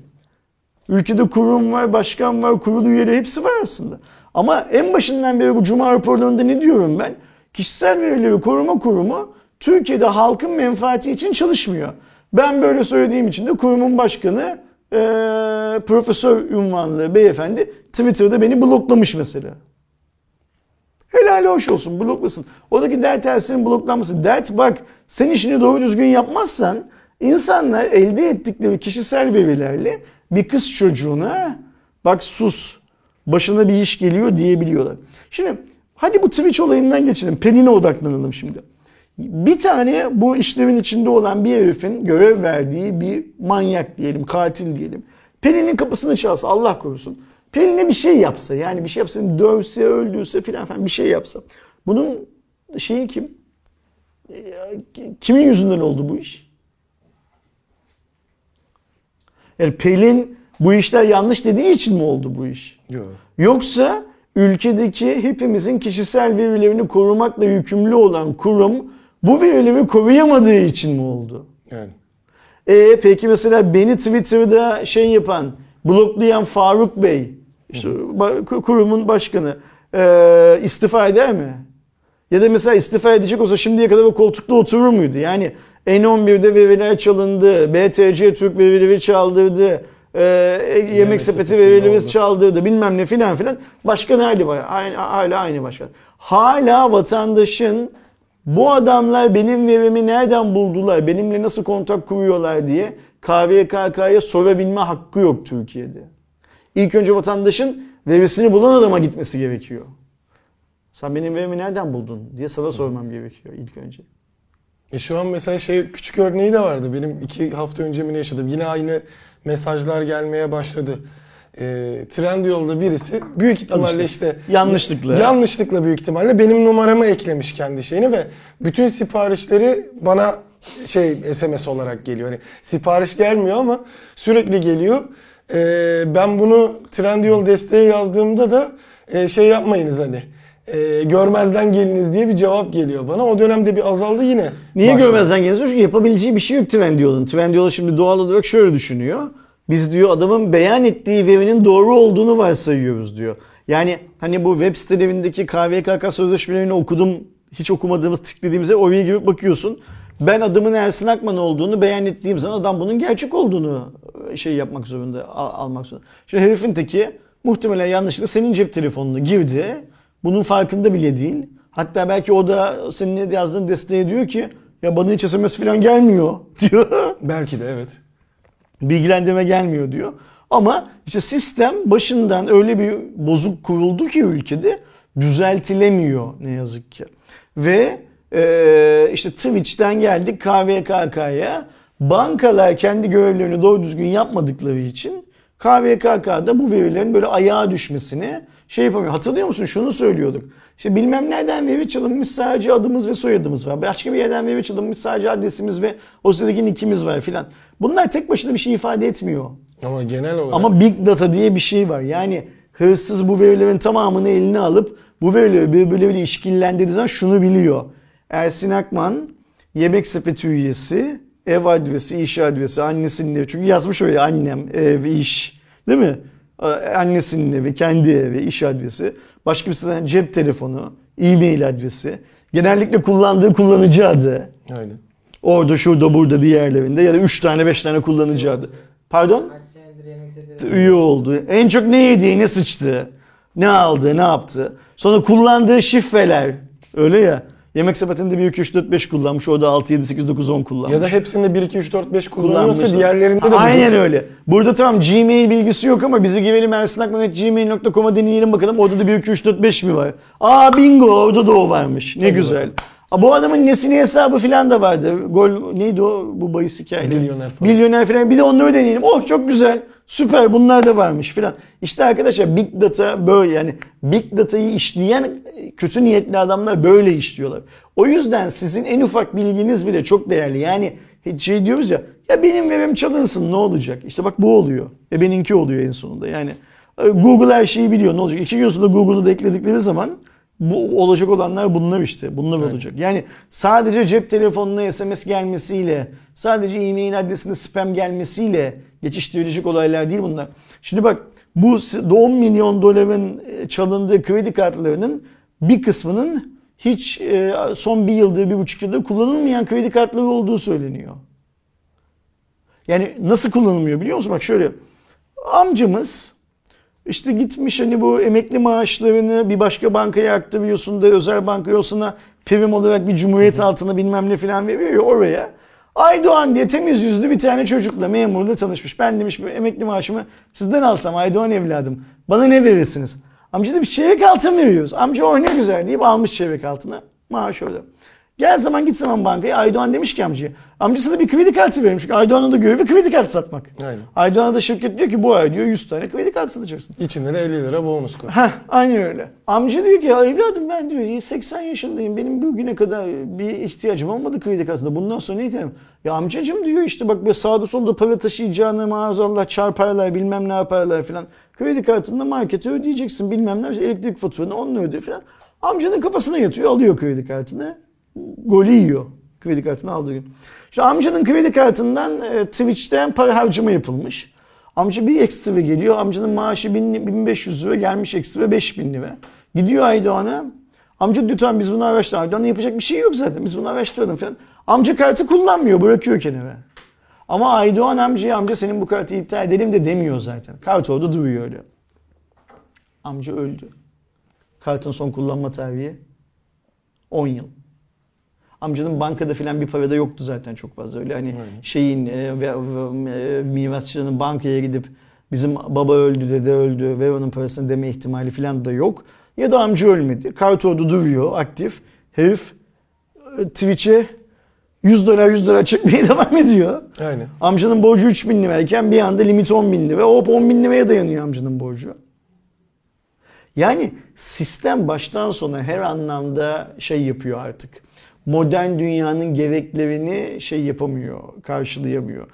Speaker 2: Ülkede kurum var, başkan var, kurul üyeleri hepsi var aslında. Ama en başından beri bu Cuma raporlarında ne diyorum ben? Kişisel verileri koruma kurumu Türkiye'de halkın menfaati için çalışmıyor. Ben böyle söylediğim için de kurumun başkanı eee, profesör ünvanlı beyefendi Twitter'da beni bloklamış mesela. Helal hoş olsun bloklasın. Oradaki dert tersinin bloklanması. Dert bak sen işini doğru düzgün yapmazsan insanlar elde ettikleri kişisel verilerle bir kız çocuğuna bak sus başına bir iş geliyor diyebiliyorlar. Şimdi hadi bu Twitch olayından geçelim. Pelin'e odaklanalım şimdi. Bir tane bu işlemin içinde olan bir herifin görev verdiği bir manyak diyelim, katil diyelim. Pelin'in kapısını çalsa Allah korusun. Pelin'e bir şey yapsa yani bir şey yapsa dövse, öldürse filan falan bir şey yapsa. Bunun şeyi kim? E, Kimin yüzünden oldu bu iş? Yani Pelin bu işler yanlış dediği için mi oldu bu iş?
Speaker 1: Yok.
Speaker 2: Yoksa ülkedeki hepimizin kişisel verilerini korumakla yükümlü olan kurum bu verileri koruyamadığı için mi oldu?
Speaker 1: Yani.
Speaker 2: E peki mesela beni Twitter'da şey yapan, bloklayan Faruk Bey, işte kurumun başkanı e, istifa eder mi? Ya da mesela istifa edecek olsa şimdiye kadar o koltukta oturur muydu? Yani N11'de veriler çalındı, BTC Türk verileri çaldırdı, e, yemek sepeti
Speaker 1: sepetinde
Speaker 2: verileri
Speaker 1: oldu.
Speaker 2: çaldırdı bilmem ne filan filan. Başkan hala, aynı, hala aynı başkan. Hala vatandaşın bu adamlar benim verimi nereden buldular, benimle nasıl kontak kuruyorlar diye KVKK'ya sorabilme hakkı yok Türkiye'de. İlk önce vatandaşın verisini bulan adama gitmesi gerekiyor. Sen benim verimi nereden buldun diye sana sormam gerekiyor ilk önce.
Speaker 1: E şu an mesela şey küçük örneği de vardı. Benim iki hafta önce mi yaşadım. Yine aynı mesajlar gelmeye başladı. E, Trendyol'da birisi büyük ihtimalle işte
Speaker 2: yanlışlıkla.
Speaker 1: yanlışlıkla büyük ihtimalle benim numaramı eklemiş kendi şeyini ve bütün siparişleri bana şey SMS olarak geliyor. Hani sipariş gelmiyor ama sürekli geliyor. E, ben bunu Trendyol desteğe yazdığımda da e, şey yapmayınız hani. E, görmezden geliniz diye bir cevap geliyor bana. O dönemde bir azaldı yine.
Speaker 2: Niye
Speaker 1: başladı.
Speaker 2: görmezden geliyorsun? Çünkü yapabileceği bir şey yok Trendyol'un. Trendyol şimdi doğal olarak şöyle düşünüyor. Biz diyor adamın beyan ettiği verinin doğru olduğunu varsayıyoruz diyor. Yani hani bu web sitelerindeki KVKK sözleşmelerini okudum, hiç okumadığımız, tıkladığımızda oraya girip bakıyorsun. Ben adamın Ersin Akman olduğunu beyan ettiğim zaman adam bunun gerçek olduğunu şey yapmak zorunda, al- almak zorunda. Şimdi herifin teki muhtemelen yanlışlıkla senin cep telefonuna girdi. Bunun farkında bile değil. Hatta belki o da senin yazdığın desteğe diyor ki ya bana hiç SMS falan gelmiyor [LAUGHS] diyor.
Speaker 1: Belki de evet.
Speaker 2: Bilgilendirme gelmiyor diyor. Ama işte sistem başından öyle bir bozuk kuruldu ki ülkede düzeltilemiyor ne yazık ki. Ve Ee, işte Twitch'ten geldik KVKK'ya. Bankalar kendi görevlerini doğru düzgün yapmadıkları için KVKK'da bu verilerin böyle ayağa düşmesini şey yapamıyor. Hatırlıyor musun? Şunu söylüyorduk. İşte bilmem nereden veri çalınmış sadece adımız ve soyadımız var. Başka bir yerden veri çalınmış sadece adresimiz ve o sitedeki nickimiz var filan. Bunlar tek başına bir şey ifade etmiyor.
Speaker 1: Ama genel olarak
Speaker 2: Ama Big Data diye bir şey var. Yani hırsız bu verilerin tamamını eline alıp bu verileri birbirleriyle işkillendirdiği zaman şunu biliyor. Ersin Akman yemek sepeti üyesi, ev adresi, iş adresi, annesinin evi. Çünkü yazmış oraya annem, ev, iş. Değil mi? Annesinin evi, kendi evi, iş adresi. Başka bir siteden cep telefonu, e-mail adresi. Genellikle kullandığı kullanıcı adı.
Speaker 1: Aynen.
Speaker 2: Orada, şurada, burada, diğerlerinde ya da 3 tane, 5 tane kullanıcı adı. Pardon? Üye oldu. En çok ne yedi, ne sıçtı, ne aldı, ne yaptı. Sonra kullandığı şifreler. Öyle ya. Yemek sepetinde 1, 2, 3, 4, 5 kullanmış. Orada 6, 7, 8, 9, 10 kullanmış.
Speaker 1: Ya da hepsinde 1 2 3 4 5 kullanıyorsa diğerlerinde de
Speaker 2: Aynen
Speaker 1: budur.
Speaker 2: öyle. Burada tamam Gmail bilgisi yok ama bizi girelim ersinakman.gmail.com'a deneyelim bakalım. Orada da 1, 2, 3, 4, 5 mi var? Aa bingo orada da o varmış. Ne
Speaker 1: Hadi
Speaker 2: güzel.
Speaker 1: bakalım.
Speaker 2: Aa, bu adamın nesini hesabı falan da vardı. Gol neydi o bu bahis hikayeleri?
Speaker 1: Milyoner falan.
Speaker 2: Milyoner falan. Bir de onları deneyelim. Oh çok güzel. Süper bunlar da varmış filan. İşte arkadaşlar Big Data böyle yani Big Data'yı işleyen kötü niyetli adamlar böyle işliyorlar. O yüzden sizin en ufak bilginiz bile çok değerli. Yani şey diyoruz ya ya benim verim çalınsın ne olacak? İşte bak bu oluyor. E benimki oluyor en sonunda. Yani e, Google her şeyi biliyor ne olacak? İki gün sonra Google'u da ekledikleri zaman bu olacak olanlar bunlar işte. Bunlar olacak. Yani sadece cep telefonuna SMS gelmesiyle, sadece e-mail adresinde spam gelmesiyle geçiştirilecek olaylar değil bunlar. Şimdi bak bu 10 milyon doların e, çalındığı kredi kartlarının bir kısmının hiç e, son bir yıldır, bir buçuk yıldır kullanılmayan kredi kartları olduğu söyleniyor. Yani nasıl kullanılmıyor biliyor musun? Bak şöyle. Amcamız işte gitmiş hani bu emekli maaşlarını bir başka bankaya aktarıyorsun da özel banka yolsuna prim olarak bir cumhuriyet altına bilmem ne falan veriyor ya oraya. Aydoğan diye temiz yüzlü bir tane çocukla memurla tanışmış. Ben demiş emekli maaşımı sizden alsam Aydoğan evladım bana ne verirsiniz? Amca da bir çeyrek altın veriyoruz. Amca o ne güzel deyip almış çeyrek altına. Maaş orada. Gel zaman git zaman bankaya Aydoğan demiş ki amcaya. Amcası da bir kredi kartı. Çünkü Aydoğan'ın da görevi kredi kartı satmak.
Speaker 1: Aynen.
Speaker 2: Aydoğan'a da şirket diyor ki bu ay diyor 100 tane kredi kartı satacaksın.
Speaker 1: İçinde de 50 lira bonus koy.
Speaker 2: Heh, aynen öyle. Amca diyor ki evladım ben diyor 80 yaşındayım. Benim bugüne kadar bir ihtiyacım olmadı kredi kartında. Bundan sonra ne diyeyim? Ya amcacım diyor işte bak böyle sağda solda para taşıyacağını maazallah çarparlar bilmem ne yaparlar filan. Kredi kartında markete ödeyeceksin bilmem ne elektrik faturanı onunla öde filan. Amcanın kafasına yatıyor alıyor kredi kartını. Golü yiyor kredi kartını aldığı gün. Şu amcanın kredi kartından e, Twitch'ten para harcama yapılmış. Amca bir ekstra geliyor. Amcanın maaşı 1000 1500 lira gelmiş ekstra 5000 lira. Gidiyor Aydoğan'a. Amca tamam biz bunu araştıralım. Aydoğan'a yapacak bir şey yok zaten. Biz bunu araştıralım falan. Amca kartı kullanmıyor. Bırakıyor kenara. Ama Aydoğan amcaya amca senin bu kartı iptal edelim de demiyor zaten. Kart orada duruyor öyle. Amca öldü. Kartın son kullanma tarihi 10 yıl. Amcanın bankada filan bir para da yoktu zaten çok fazla öyle hani şeyin e, ve, ve, e, mirasçının bankaya gidip bizim baba öldü dede öldü ve onun parasını deme ihtimali filan da yok. Ya da amca ölmedi. Kart orada duruyor aktif. Herif e, Twitch'e 100 dolar 100 dolar çekmeye [LAUGHS] devam ediyor.
Speaker 1: Aynen.
Speaker 2: Amcanın borcu 3 bin lirayken bir anda limit 10 bin lira. Hop 10 bin liraya dayanıyor amcanın borcu. Yani sistem baştan sona her anlamda şey yapıyor artık. Modern dünyanın gereklerini şey yapamıyor, karşılayamıyor.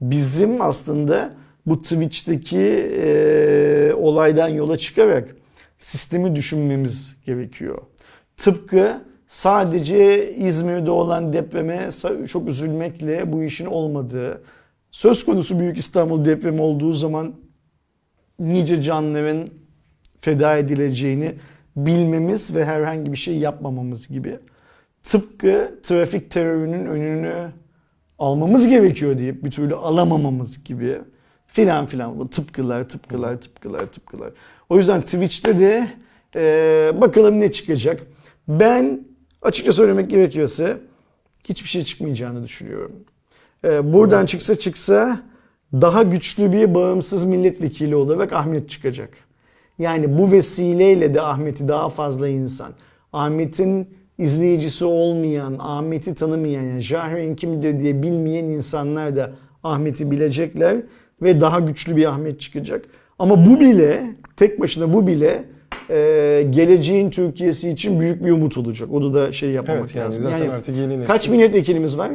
Speaker 2: Bizim aslında bu Twitch'teki e, olaydan yola çıkarak sistemi düşünmemiz gerekiyor. Tıpkı sadece İzmir'de olan depreme çok üzülmekle bu işin olmadığı, söz konusu Büyük İstanbul depremi olduğu zaman nice canların feda edileceğini bilmemiz ve herhangi bir şey yapmamamız gibi. Tıpkı trafik terörünün önünü almamız gerekiyor deyip bir türlü alamamamız gibi filan filan bu tıpkılar tıpkılar tıpkılar tıpkılar. O yüzden Twitch'te de e, bakalım ne çıkacak. Ben açıkça söylemek gerekiyorsa hiçbir şey çıkmayacağını düşünüyorum. E, buradan çıksa çıksa daha güçlü bir bağımsız milletvekili olarak Ahmet çıkacak. Yani bu vesileyle de Ahmet'i daha fazla insan, Ahmet'in izleyicisi olmayan, Ahmet'i tanımayan, yani Jahreyn kimdir diye bilmeyen insanlar da Ahmet'i bilecekler ve daha güçlü bir Ahmet çıkacak. Ama bu bile, tek başına bu bile e, geleceğin Türkiye'si için büyük bir umut olacak. Onu da şey yapmamak
Speaker 1: Evet yani
Speaker 2: lazım.
Speaker 1: zaten artık yeni nesil.
Speaker 2: Kaç milletvekilimiz var?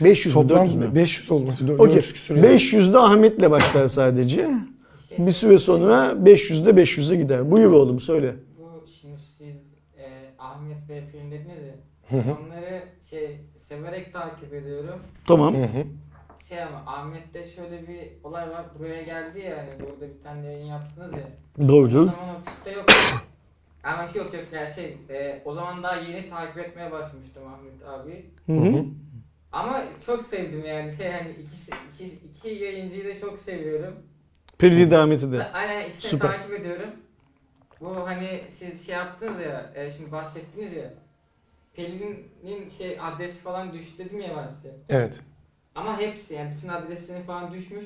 Speaker 2: 500 mü? 400 mü?
Speaker 1: Toplam 500 olması.
Speaker 2: Okey.
Speaker 1: 400 küsur.
Speaker 2: 500'de Ahmet'le başlar sadece. Bir süre sonra 500'de 500'e gider. Buyur oğlum söyle.
Speaker 3: Bu şimdi siz e, Ahmet ve Pelin dediniz ya. Onları şey severek takip ediyorum.
Speaker 2: Tamam.
Speaker 1: Hı hı.
Speaker 3: Şey ama Ahmet'te şöyle bir olay var. Buraya geldi ya hani burada bir tane yayın yaptınız ya. O
Speaker 2: Doğru.
Speaker 3: zaman ofiste yok. Ama yok yok ya şey e, o zaman daha yeni takip etmeye başlamıştım Ahmet abi.
Speaker 2: Hı hı.
Speaker 3: Ama çok sevdim yani şey hani ikisi, iki, iki yayıncıyı da çok seviyorum.
Speaker 2: Pelin Ahmet'i de.
Speaker 3: Aynen ikisini
Speaker 2: Süper.
Speaker 3: takip ediyorum. Bu hani siz şey yaptınız ya, e, şimdi bahsettiniz ya. Pelin'in şey adresi falan düştü dedim ya ben size.
Speaker 1: Evet.
Speaker 3: Ama hepsi yani bütün adresleri falan düşmüş.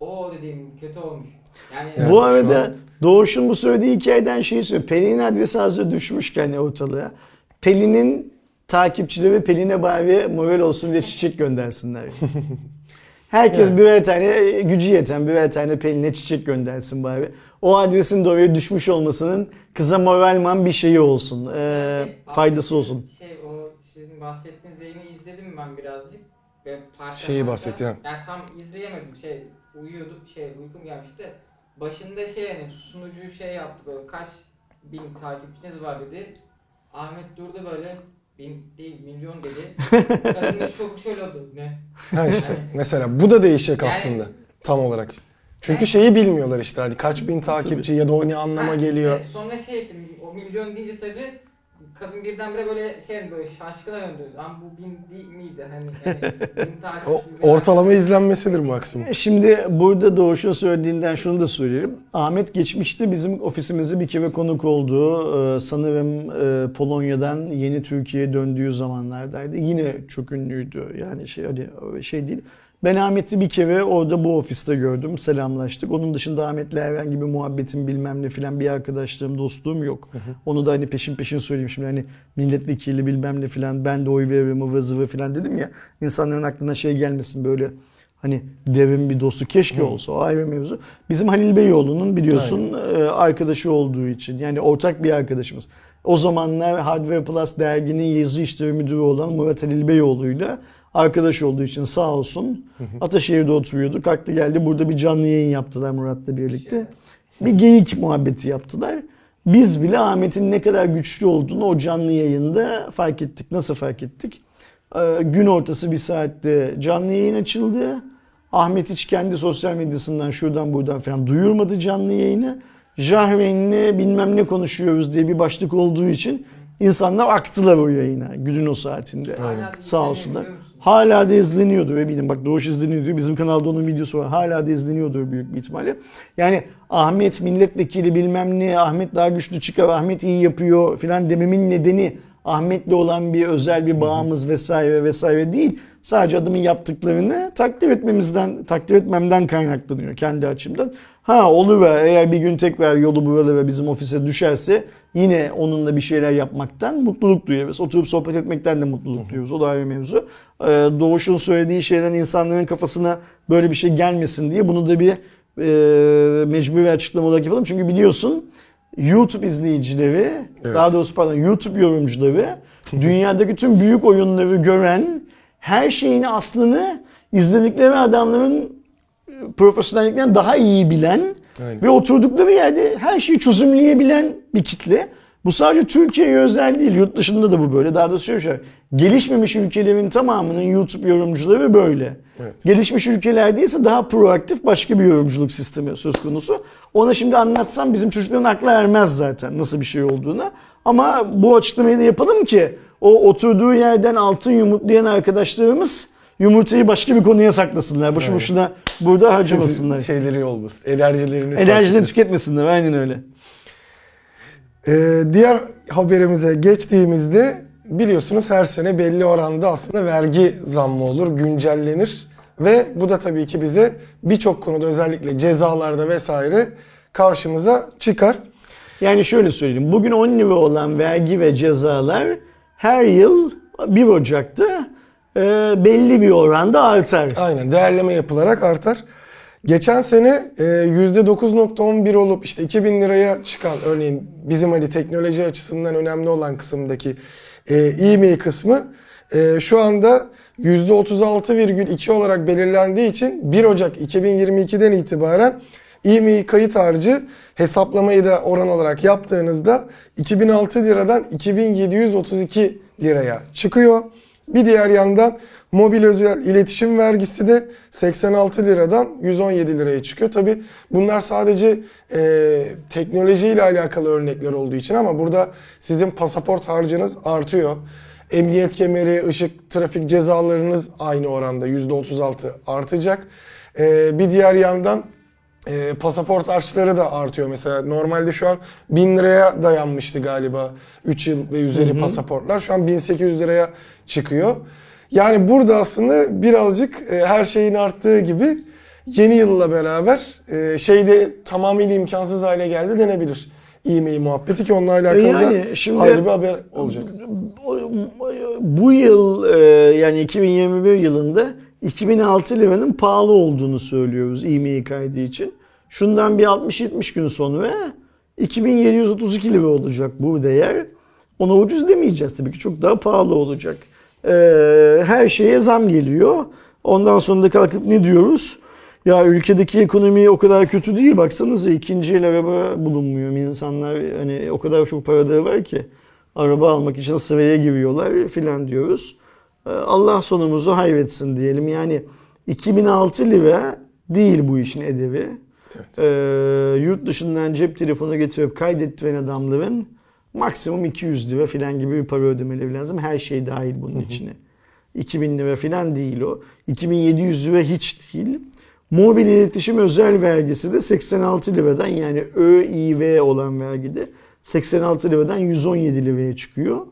Speaker 3: O dediğim kötü olmuş. Yani
Speaker 1: Evet,
Speaker 2: bu arada
Speaker 1: an-
Speaker 2: Doğuş'un bu söylediği hikayeden şeyi söylüyor. Pelin'in adresi hazır düşmüşken ortalığa. Pelin'in takipçileri Pelin'e bari moral olsun diye çiçek göndersinler. [LAUGHS] Herkes
Speaker 1: Evet.
Speaker 2: birer tane gücü yeten birer tane Pelin'e çiçek göndersin bari. O adresin de oraya düşmüş olmasının kıza moralman bir şeyi olsun. Ee, faydası
Speaker 3: abi,
Speaker 2: olsun.
Speaker 3: Şey o sizin bahsettiğiniz yayını izledim ben birazcık. Ve parça
Speaker 1: Şeyi bahsetti, ha.
Speaker 3: Yani tam izleyemedim şey uyuyordum şey uykum gelmişti. de. Başında şey yani sunucu şey yaptı böyle kaç bin takipçiniz var dedi. Ahmet durdu böyle bin değil milyon dedi. [LAUGHS] Kadının şoku şöyle oldu ne?
Speaker 1: Ha işte mesela bu da değişecek
Speaker 3: Yani-
Speaker 1: aslında tam olarak. Çünkü şeyi bilmiyorlar işte hani kaç bin takipçi ya da o ne anlama
Speaker 3: Ha,
Speaker 1: geliyor.
Speaker 3: işte sonra şey işte o milyon deyince tabii kadın birdenbire böyle şey böyle şaşkına döndü. Lan bu bin değil miydi hani, hani [LAUGHS] bin.
Speaker 1: O, ortalama izlenmesidir maksimum.
Speaker 2: Şimdi burada Doğuş'un söylediğinden şunu da söyleyelim. Ahmet geçmişte bizim ofisimize bir kere konuk oldu. Ee, sanırım e, Polonya'dan yeni Türkiye'ye döndüğü zamanlardaydı. Yine çok ünlüydü. Yani şey hani şey değil. Ben Ahmet'i bir kere orada bu ofiste gördüm. Selamlaştık. Onun dışında Ahmet'le herhangi bir muhabbetim bilmem ne filan bir arkadaşlığım, dostluğum yok. Onu da hani peşin peşin söyleyeyim şimdi hani milletvekili bilmem ne filan ben de oy veririm ıvı zıvı filan dedim ya. İnsanların aklına şey gelmesin böyle Hani devin bir dostu keşke olsa o ayrı mevzu. Bizim Halil Beyoğlu'nun biliyorsun e, arkadaşı olduğu için yani ortak bir arkadaşımız. O zamanlar Hardware Plus derginin yazı işleri müdürü olan Murat Halil Beyoğlu'yla arkadaş olduğu için sağ olsun Ataşehir'de oturuyordu. Kalktı geldi burada bir canlı yayın yaptılar Murat'la birlikte. Bir geyik muhabbeti yaptılar. Biz bile Ahmet'in ne kadar güçlü olduğunu o canlı yayında fark ettik. Nasıl fark ettik? Ee, gün ortası bir saatte canlı yayın açıldı. Ahmet hiç kendi sosyal medyasından şuradan buradan falan duyurmadı canlı yayını. Jahreyn'le bilmem ne konuşuyoruz diye bir başlık olduğu için insanlar aktılar o yayına günün o saatinde.
Speaker 3: Da
Speaker 2: Sağ olsunlar. Hala da izleniyordur eminim. Bak Doğuş izleniyor diyor. Bizim kanalda onun videosu var. Hala da izleniyordur büyük bir ihtimalle. Yani Ahmet milletvekili bilmem ne, Ahmet daha güçlü çıkar, Ahmet iyi yapıyor filan dememin nedeni Ahmet'le olan bir özel bir bağımız vesaire vesaire değil. Sadece adamın yaptıklarını takdir etmemizden, takdir etmemden kaynaklanıyor kendi açımdan. Ha oluver eğer bir gün tekrar yolu buralara bizim ofise düşerse yine onunla bir şeyler yapmaktan mutluluk duyarız. Oturup sohbet etmekten de mutluluk duyuyoruz. O da ayrı mevzu. Ee, Doğuş'un söylediği şeyden insanların kafasına böyle bir şey gelmesin diye bunu da bir e, mecburi açıklama olarak yapalım. Çünkü biliyorsun YouTube izleyicileri,
Speaker 1: Evet.
Speaker 2: daha doğrusu pardon YouTube yorumcuları dünyadaki tüm büyük oyunları gören her şeyin aslını izledikleri adamların profesyonellikten daha iyi bilen
Speaker 1: Aynen.
Speaker 2: ve oturdukları yerde her şeyi çözümleyebilen bir kitle. Bu sadece Türkiye'ye özel değil. Yurt dışında da bu böyle. Daha doğrusu şöyle şey. Gelişmemiş ülkelerin tamamının YouTube yorumcuları böyle.
Speaker 1: Evet.
Speaker 2: Gelişmiş ülkelerde ise daha proaktif başka bir yorumculuk sistemi söz konusu. Ona şimdi anlatsam bizim çocukların aklı ermez zaten nasıl bir şey olduğuna. Ama bu açıklamayı da yapalım ki o oturduğu yerden altın yumurtlayan arkadaşlarımız yumurtayı başka bir konuya saklasınlar. Boşu
Speaker 1: Evet.
Speaker 2: boşuna burada harcamasınlar.
Speaker 1: Şeyleri olmasın. Enerjilerini
Speaker 2: Enerjilerini tüketmesinler aynen öyle.
Speaker 1: Ee, diğer haberimize geçtiğimizde biliyorsunuz her sene belli oranda aslında vergi zammı olur, güncellenir ve bu da tabii ki bize birçok konuda özellikle cezalarda vesaire karşımıza çıkar.
Speaker 2: Yani şöyle söyleyeyim. Bugün 10 lira olan vergi ve cezalar her yıl 1 Ocak'ta e, belli bir oranda artar.
Speaker 1: Aynen değerleme yapılarak artar. Geçen sene e, %9.11 olup işte 2000 liraya çıkan örneğin bizim hani teknoloji açısından önemli olan kısımdaki e, e-mail kısmı e, şu anda %36,2 olarak belirlendiği için 1 Ocak 2022'den itibaren e-mail kayıt harcı hesaplamayı da oran olarak yaptığınızda 2006 liradan 2732 liraya çıkıyor. Bir diğer yandan mobil özel iletişim vergisi de 86 liradan 117 liraya çıkıyor. Tabi bunlar sadece e, teknolojiyle alakalı örnekler olduğu için ama burada sizin pasaport harcınız artıyor. Emniyet kemeri, ışık, trafik cezalarınız aynı oranda %36 artacak. E, bir diğer yandan e, pasaport harçları da artıyor. Mesela normalde şu an 1000 liraya dayanmıştı galiba 3 yıl ve üzeri pasaportlar. Şu an 1800 liraya çıkıyor. Yani burada aslında birazcık e, her şeyin arttığı gibi yeni yılla beraber e, şeyde tamamıyla imkansız hale geldi denebilir. E-mail muhabbeti ki onunla alakalı
Speaker 2: Yani
Speaker 1: da
Speaker 2: şimdi-
Speaker 1: ayrı bir haber olacak.
Speaker 2: Bu yıl e, yani 2021 yılında 2006 liranın pahalı olduğunu söylüyoruz e-mail kaydı için. Şundan bir 60-70 gün sonra 2732 lira olacak bu değer. Ona ucuz demeyeceğiz tabii ki çok daha pahalı olacak. E, her şeye zam geliyor. Ondan sonra da kalkıp ne diyoruz? Ya ülkedeki ekonomi o kadar kötü değil. Baksanıza ikinci el araba bulunmuyor. İnsanlar hani o kadar çok paraları var ki araba almak için sıraya giriyorlar filan diyoruz. Ee, Allah sonumuzu hayretsin diyelim. Yani 2006 lira değil bu işin edebi. Ee, yurt dışından cep telefonu getirip kaydettiren adamların maksimum 200 lira filan gibi bir para ödemeleri lazım. Her şey dahil bunun içine. 2000 lira filan değil o. 2700 lira hiç değil. Mobil iletişim özel vergisi de 86 liradan yani ÖİV olan vergide 86 liradan 117 liraya çıkıyor.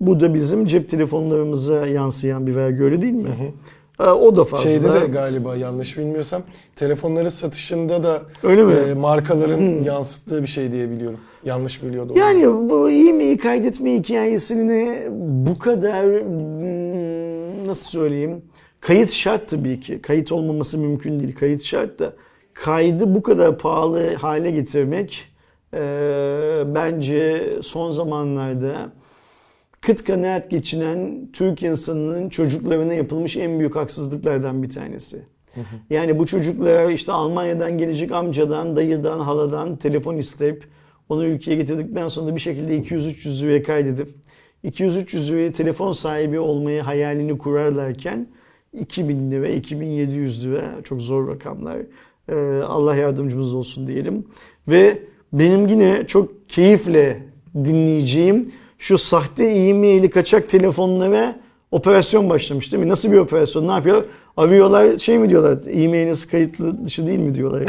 Speaker 2: Bu da bizim cep telefonlarımıza yansıyan bir vergi öyle değil mi? Ee, O da fazla.
Speaker 1: Şeyde de galiba yanlış bilmiyorsam telefonların satışında da
Speaker 2: Öyle mi?
Speaker 1: e, markaların yansıttığı bir şey diye biliyorum. Yanlış biliyordum.
Speaker 2: Yani bu e-mail kaydetme hikayesini bu kadar hmm, nasıl söyleyeyim? Kayıt şart tabii ki. Kayıt olmaması mümkün değil. Kayıt şart da kaydı bu kadar pahalı hale getirmek e, bence son zamanlarda kıt kanaat geçinen Türk insanının çocuklarına yapılmış en büyük haksızlıklardan bir tanesi. Yani bu çocuklar işte Almanya'dan gelecek amcadan, dayıdan, haladan telefon isteyip onu ülkeye getirdikten sonra bir şekilde 200-300 liraya kaydedip 200-300 liraya telefon sahibi olmayı hayalini kurarlarken 2000 lira, 2700 lira çok zor rakamlar. Ee, Allah yardımcımız olsun diyelim. Ve benim yine çok keyifle dinleyeceğim şu sahte e-maili kaçak telefonlara operasyon başlamış değil mi? Nasıl bir operasyon? Ne yapıyor? Arıyorlar şey mi diyorlar? E-mailiniz kayıtlı dışı değil mi diyorlar.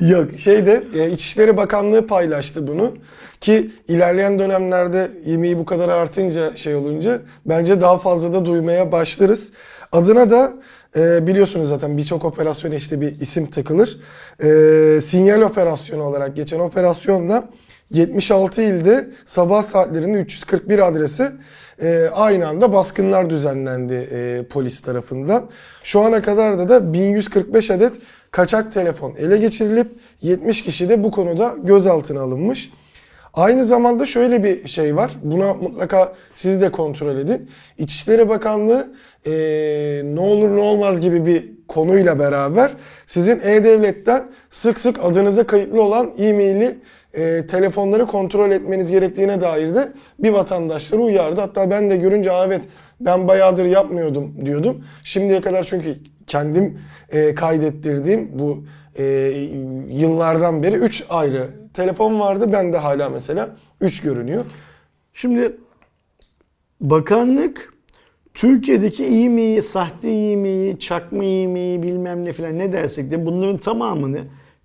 Speaker 2: [LAUGHS]
Speaker 1: Yok şeyde e, İçişleri Bakanlığı paylaştı bunu ki ilerleyen dönemlerde yemeği bu kadar artınca şey olunca bence daha fazla da duymaya başlarız. Adına da e, biliyorsunuz zaten birçok operasyona işte bir isim takılır. E, sinyal operasyonu olarak geçen operasyonda 76 ilde sabah saatlerinde 341 adrese e, aynı anda baskınlar düzenlendi e, polis tarafından. Şu ana kadar da da 1145 adet kaçak telefon ele geçirilip 70 kişi de bu konuda gözaltına alınmış. Aynı zamanda şöyle bir şey var. Buna mutlaka siz de kontrol edin. İçişleri Bakanlığı e, ne olur ne olmaz gibi bir konuyla beraber sizin E-Devlet'ten sık sık adınıza kayıtlı olan e-maili e, telefonları kontrol etmeniz gerektiğine dair de bir vatandaşları uyardı. Hatta ben de görünce "Aa, evet ben bayağıdır yapmıyordum diyordum. Şimdiye kadar çünkü kendim e, kaydettirdiğim bu e, yıllardan beri 3 ayrı telefon vardı. Ben de hala mesela 3 görünüyor.
Speaker 2: Şimdi bakanlık Türkiye'deki e-mail, sahte e-mail, çakma e-mail bilmem ne filan ne dersek de bunların tamamını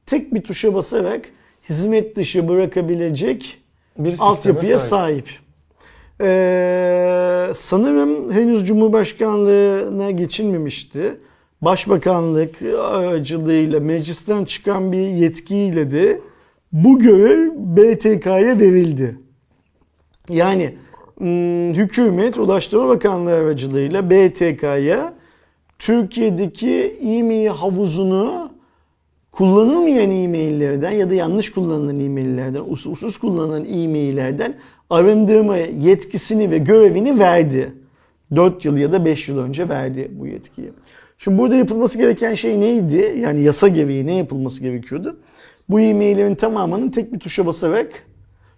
Speaker 2: tek bir tuşa basarak hizmet dışı bırakabilecek
Speaker 1: Bir
Speaker 2: altyapıya
Speaker 1: sahip.
Speaker 2: sahip. Ee, sanırım henüz Cumhurbaşkanlığına geçilmemişti. Başbakanlık aracılığıyla meclisten çıkan bir yetkiyle de Bu görev BTK'ya verildi. Yani hmm, hükümet Ulaştırma Bakanlığı aracılığıyla BTK'ya Türkiye'deki e-mail havuzunu kullanılmayan e-maillerden ya da yanlış kullanılan e-maillerden, us- usus kullanılan e-maillerden arındırma yetkisini ve görevini verdi. 4 yıl ya da 5 yıl önce verdi bu yetkiyi. Şimdi burada yapılması gereken şey neydi? Yani yasa gereği ne yapılması gerekiyordu? Bu e-maillerin tamamının tek bir tuşa basarak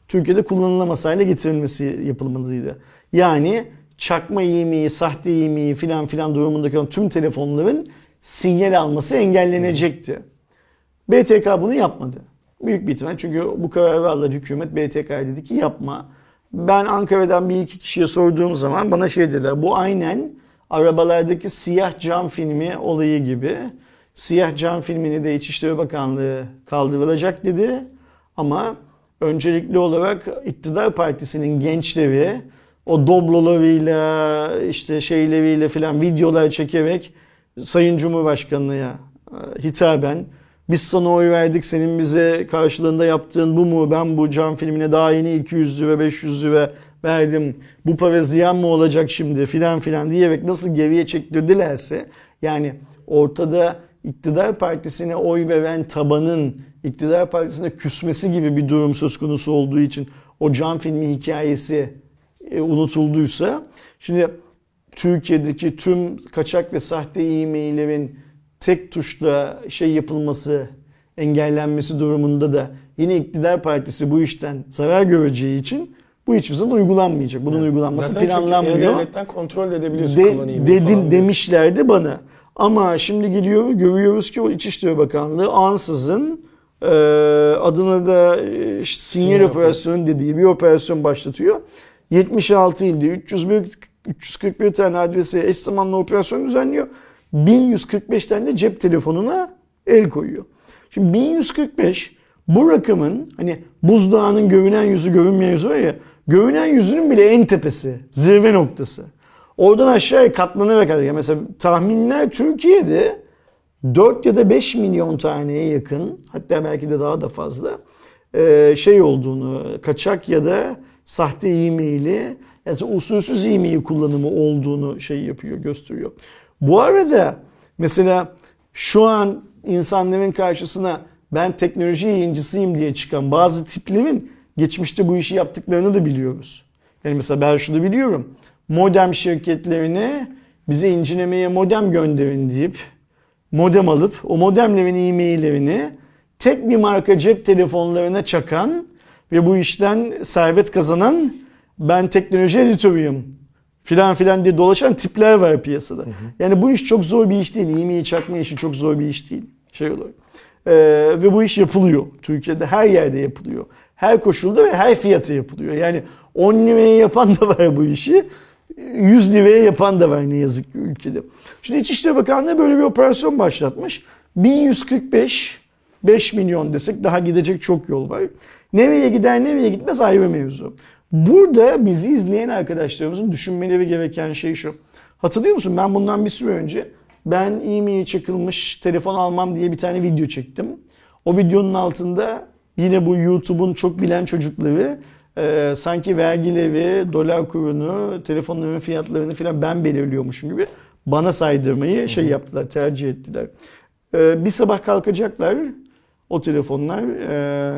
Speaker 2: Türkiye'de kullanılamaz hale getirilmesi yapılmalıydı. Yani çakma e-mail, sahte e-mail filan filan durumundaki tüm telefonların sinyal alması engellenecekti. BTK bunu yapmadı. Büyük bir ihtimal çünkü bu kararı aldı hükümet BTK'ya dedi ki yapma. Ben Ankara'dan bir iki kişiye sorduğum zaman bana şey dediler. Bu aynen arabalardaki siyah cam filmi olayı gibi. Siyah cam filmini de İçişleri Bakanlığı kaldırılacak dedi. Ama öncelikli olarak iktidar partisinin gençleri o doblolarıyla işte şeyleriyle filan videolar çekerek Sayın Cumhurbaşkanı'ya e, hitaben biz sana oy verdik senin bize karşılığında yaptığın bu mu ben bu cam filmine daha yeni 200 lira 500 lira verdim bu para ziyan mı olacak şimdi filan filan diyerek nasıl geriye çektirdilerse yani ortada iktidar partisine oy veren tabanın iktidar partisine küsmesi gibi bir durum söz konusu olduğu için o cam filmi hikayesi e, unutulduysa şimdi Türkiye'deki tüm kaçak ve sahte e-maillerin tek tuşla şey yapılması, engellenmesi durumunda da yine iktidar partisi bu işten zarar göreceği için bu hiçbir zaman uygulanmayacak. Bunun uygulanması
Speaker 1: Zaten
Speaker 2: planlanmıyor.
Speaker 1: devletten kontrol edebiliyorsun
Speaker 2: De, dedin demişlerdi bana. Ama şimdi geliyor görüyoruz ki o İçişleri Bakanlığı ansızın e, adına da e, Sinyal operasyonu dediği bir operasyon başlatıyor. 76 ilde 301 341 tane adrese eş zamanlı operasyon düzenliyor. 1145 tane de cep telefonuna el koyuyor. Şimdi 1145 bu rakamın hani buzdağının görünen yüzü görünmeyen yüzü var ya görünen yüzünün bile en tepesi zirve noktası. Oradan aşağıya katlanarak yani mesela tahminler Türkiye'de 4 ya da 5 milyon taneye yakın hatta belki de daha da fazla e, şey olduğunu kaçak ya da sahte e-maili yani usulsüz e-mail kullanımı olduğunu şey yapıyor gösteriyor. Bu arada mesela şu an insanların karşısına ben teknoloji yayıncısıyım diye çıkan bazı tiplerin geçmişte bu işi yaptıklarını da biliyoruz. Yani mesela ben şunu biliyorum. Modem şirketlerine bize incelemeye modem gönderin deyip modem alıp o modemlerin e-maillerini tek bir marka cep telefonlarına çakan ve bu işten servet kazanan ben teknoloji editörüyüm filan filan diye dolaşan tipler var piyasada. Yani bu iş çok zor bir iş değil. E-mail çakma işi çok zor bir iş değil. Şey olarak. Ee, ve bu iş yapılıyor. Türkiye'de her yerde yapılıyor. Her koşulda ve her fiyata yapılıyor. Yani 10 liraya yapan da var bu işi. 100 liraya yapan da var ne yazık ki ülkede. Şimdi İçişleri Bakanlığı böyle bir operasyon başlatmış. 1145 5 milyon desek daha gidecek çok yol var. Nereye gider nereye gitmez ayrı mevzu. Burada bizi izleyen arkadaşlarımızın düşünmeleri gereken şey şu. Hatırlıyor musun ben bundan bir süre önce ben e-mail çakılmış telefon almam diye bir tane video çektim. O videonun altında yine bu YouTube'un çok bilen çocukları e, sanki vergileri, dolar kurunu, telefonların fiyatlarını falan ben belirliyormuşum gibi bana saydırmayı şey yaptılar, tercih ettiler. E, bir sabah kalkacaklar o telefonlar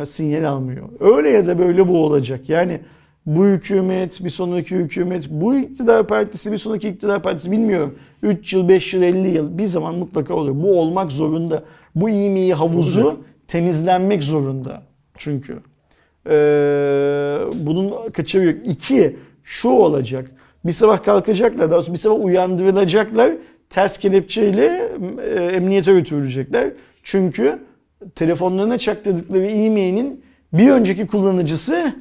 Speaker 2: e, sinyal almıyor. Öyle ya da böyle bu olacak. Yani bu hükümet, bir sonraki hükümet, bu iktidar partisi, bir sonraki iktidar partisi bilmiyorum. 3 yıl, 5 yıl, 50 yıl bir zaman mutlaka olur. Bu olmak zorunda. Bu e havuzu
Speaker 1: Olacak.
Speaker 2: temizlenmek zorunda. Çünkü. Ee, bunun kaçarı yok. İki, şu olacak. Bir sabah kalkacaklar, daha sonra bir sabah uyandırılacaklar. Ters kelepçeyle e, emniyete götürülecekler. Çünkü telefonlarına çaktırdıkları e-mail'in bir önceki kullanıcısı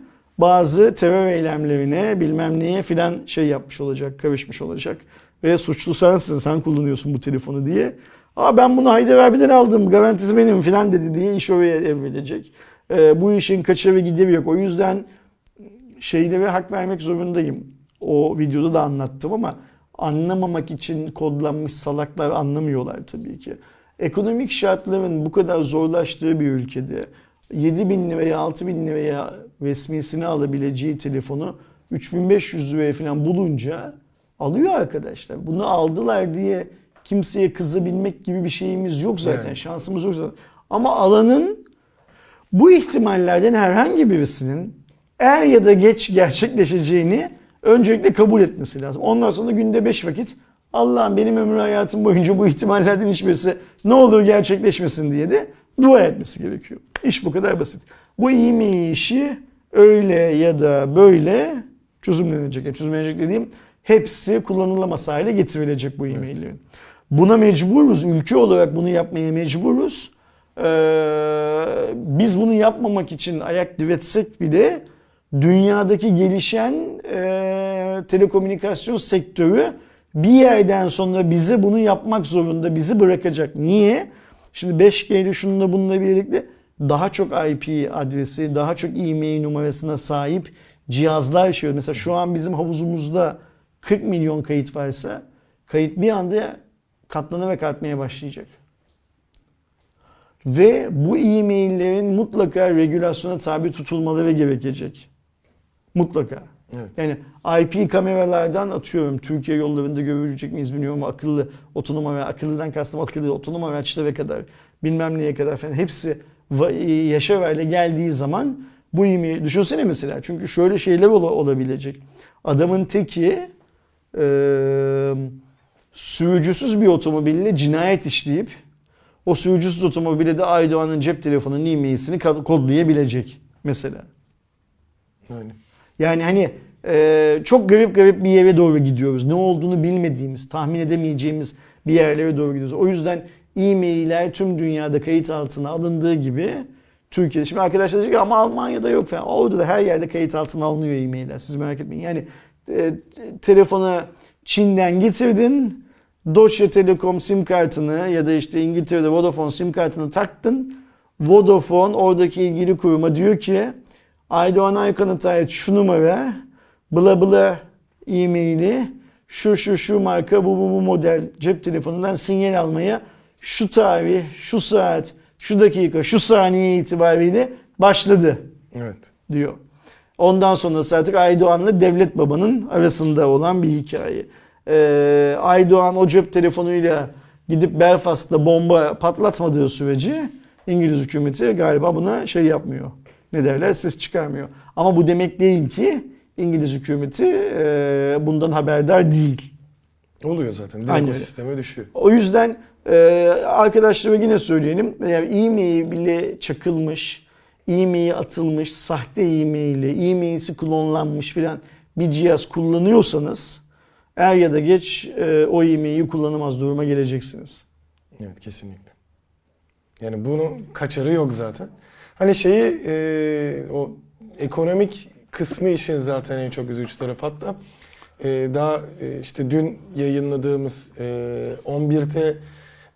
Speaker 2: bazı terör eylemlerine bilmem neye filan şey yapmış olacak, karışmış olacak. Ve suçlu sensin, sen kullanıyorsun bu telefonu diye. Aa ben bunu Haydar abiden aldım, garantisi benim filan dedi diye iş oraya evrilecek. Ee, bu işin kaçarı gideri yok. O yüzden şeylere hak vermek zorundayım. O videoda da anlattım ama anlamamak için kodlanmış salaklar anlamıyorlar tabii ki. Ekonomik şartların bu kadar zorlaştığı bir ülkede 7 bin liraya 6 bin liraya resmisini alabileceği telefonu 3500 liraya falan bulunca alıyor arkadaşlar. Bunu aldılar diye kimseye kızabilmek gibi bir şeyimiz yok zaten.
Speaker 1: Yani.
Speaker 2: Şansımız yok zaten. Ama alanın bu ihtimallerden herhangi birisinin er ya da geç gerçekleşeceğini öncelikle kabul etmesi lazım. Ondan sonra günde 5 vakit Allah'ım benim ömrü hayatım boyunca bu ihtimallerden hiçbirisi ne olur gerçekleşmesin diye de dua etmesi gerekiyor. İş bu kadar basit. Bu iyi mi işi öyle ya da böyle çözümlenecek. Yani çözümlenecek dediğim hepsi kullanılamaz hale getirilecek bu e-maillerin. Buna mecburuz. Ülke olarak bunu yapmaya mecburuz. Ee, biz bunu yapmamak için ayak diretsek bile dünyadaki gelişen e, telekomünikasyon sektörü bir yerden sonra bize bunu yapmak zorunda, bizi bırakacak. Niye? Şimdi 5G ile şununla bununla birlikte daha çok IP adresi, daha çok e-mail numarasına sahip cihazlar şey. Mesela şu an bizim havuzumuzda 40 milyon kayıt varsa kayıt bir anda katlanarak artmaya başlayacak. Ve bu e-maillerin mutlaka regülasyona tabi tutulmaları gerekecek. Mutlaka.
Speaker 1: Evet.
Speaker 2: Yani IP kameralardan atıyorum Türkiye yollarında görecek miyiz bilmiyorum akıllı otonom araç, akıllıdan kastım akıllı otonom araçlara kadar bilmem neye kadar falan hepsi hale geldiği zaman bu imi düşünsene mesela çünkü şöyle şeyler ola- olabilecek. Adamın teki e, sürücüsüz bir otomobille cinayet işleyip o sürücüsüz otomobile de Aydoğan'ın cep telefonunun e-mail'sini kodlayabilecek mesela.
Speaker 1: Öyle.
Speaker 2: Yani hani e, çok garip garip bir yere doğru gidiyoruz. Ne olduğunu bilmediğimiz, tahmin edemeyeceğimiz bir yerlere doğru gidiyoruz. O yüzden e-mailler tüm dünyada kayıt altına alındığı gibi Türkiye'de. Şimdi arkadaşlar diyecek ama Almanya'da yok falan. Orada da her yerde kayıt altına alınıyor e-mailler. Siz merak etmeyin. Yani e, telefona Çin'den getirdin. Deutsche Telekom sim kartını ya da işte İngiltere'de Vodafone sim kartını taktın. Vodafone oradaki ilgili kuruma diyor ki Aydoğan Aykan'a ait şu numara bla bla e-maili şu şu şu marka bu bu bu model cep telefonundan sinyal almaya şu tarih, şu saat, şu dakika, şu saniye itibariyle başladı
Speaker 1: Evet.
Speaker 2: diyor. Ondan sonrası artık Aydoğan'la Devlet Baba'nın arasında olan bir hikaye. Ee, Aydoğan o cep telefonuyla gidip Belfast'ta bomba patlatmadığı sürece İngiliz hükümeti galiba buna şey yapmıyor. Ne derler ses çıkarmıyor. Ama bu demek değil ki İngiliz hükümeti e, bundan haberdar değil.
Speaker 1: Oluyor zaten. Direkt
Speaker 2: Aynen
Speaker 1: o sisteme düşüyor.
Speaker 2: O yüzden e, arkadaşlara yine söyleyelim. Yani e-mail bile çakılmış, e-mail atılmış, sahte e-maili, e-mail'si klonlanmış filan bir cihaz kullanıyorsanız er ya da geç e, o e-maili kullanamaz duruma geleceksiniz.
Speaker 1: Evet kesinlikle. Yani bunun kaçarı yok zaten. Hani şeyi e, o ekonomik kısmı işin zaten en çok üzücü tarafı hatta e, daha e, işte dün yayınladığımız e, 11T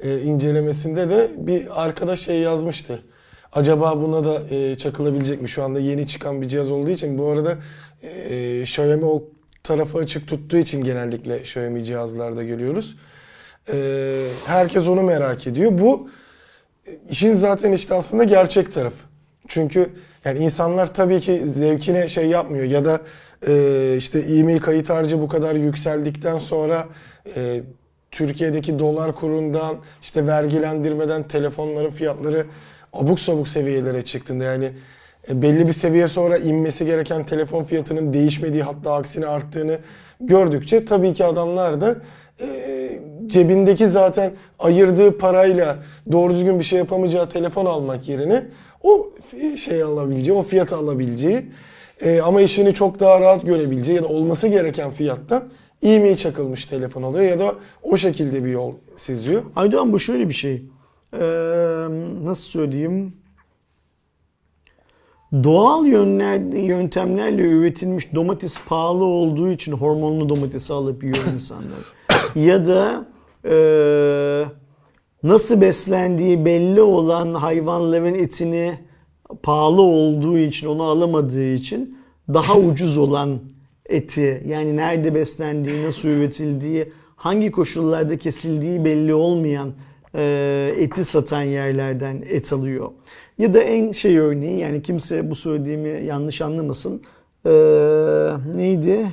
Speaker 1: e, incelemesinde de bir arkadaş şey yazmıştı. Acaba buna da e, çakılabilecek mi? Şu anda yeni çıkan bir cihaz olduğu için bu arada e, Xiaomi o tarafı açık tuttuğu için genellikle Xiaomi cihazlarda görüyoruz. Herkes onu merak ediyor. Bu işin zaten işte aslında gerçek tarafı. Çünkü yani insanlar tabii ki zevkine şey yapmıyor ya da e, işte e-mail kayıt harcı bu kadar yükseldikten sonra e, Türkiye'deki dolar kurundan işte vergilendirmeden telefonların fiyatları abuk sabuk seviyelere çıktığında yani e, belli bir seviye sonra inmesi gereken telefon fiyatının değişmediği hatta aksine arttığını gördükçe tabii ki adamlar da e, cebindeki zaten ayırdığı parayla doğru düzgün bir şey yapamayacağı telefon almak yerine o şey alabileceği, o fiyatı alabileceği e, ama işini çok daha rahat görebileceği ya da olması gereken fiyattan e-mail çakılmış telefon oluyor ya da o şekilde bir yol seziyor.
Speaker 2: Aydoğan bu şöyle bir şey. Ee, nasıl söyleyeyim? Doğal yönler, yöntemlerle üretilmiş domates pahalı olduğu için hormonlu domatesi alıp yiyor [COUGHS] insanlar. ya da ee, nasıl beslendiği belli olan hayvanların etini pahalı olduğu için onu alamadığı için daha ucuz olan eti yani nerede beslendiği, nasıl üretildiği, hangi koşullarda kesildiği belli olmayan e, eti satan yerlerden et alıyor. Ya da en şey örneği yani kimse bu söylediğimi yanlış anlamasın. Ee, neydi?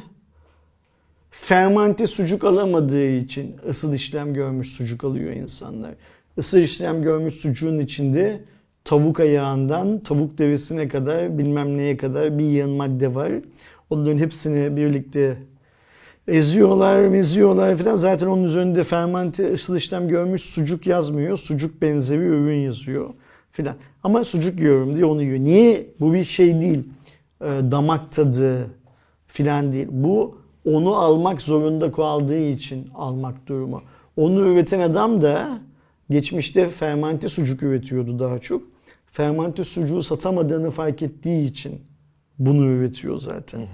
Speaker 2: Fermante sucuk alamadığı için ısıl işlem görmüş sucuk alıyor insanlar. Isıl işlem görmüş sucuğun içinde tavuk ayağından tavuk derisine kadar bilmem neye kadar bir yığın madde var. Onların hepsini birlikte eziyorlar, meziyorlar falan. Zaten onun üzerinde fermante ısıl işlem görmüş sucuk yazmıyor. Sucuk benzeri ürün yazıyor filan. Ama sucuk yiyorum diye onu yiyor. Niye? Bu bir şey değil. Ee, damak tadı filan değil. Bu onu almak zorunda kaldığı için almak durumu. Onu üreten adam da geçmişte fermante sucuk üretiyordu daha çok. Fermante sucuğu satamadığını fark ettiği için bunu üretiyor zaten.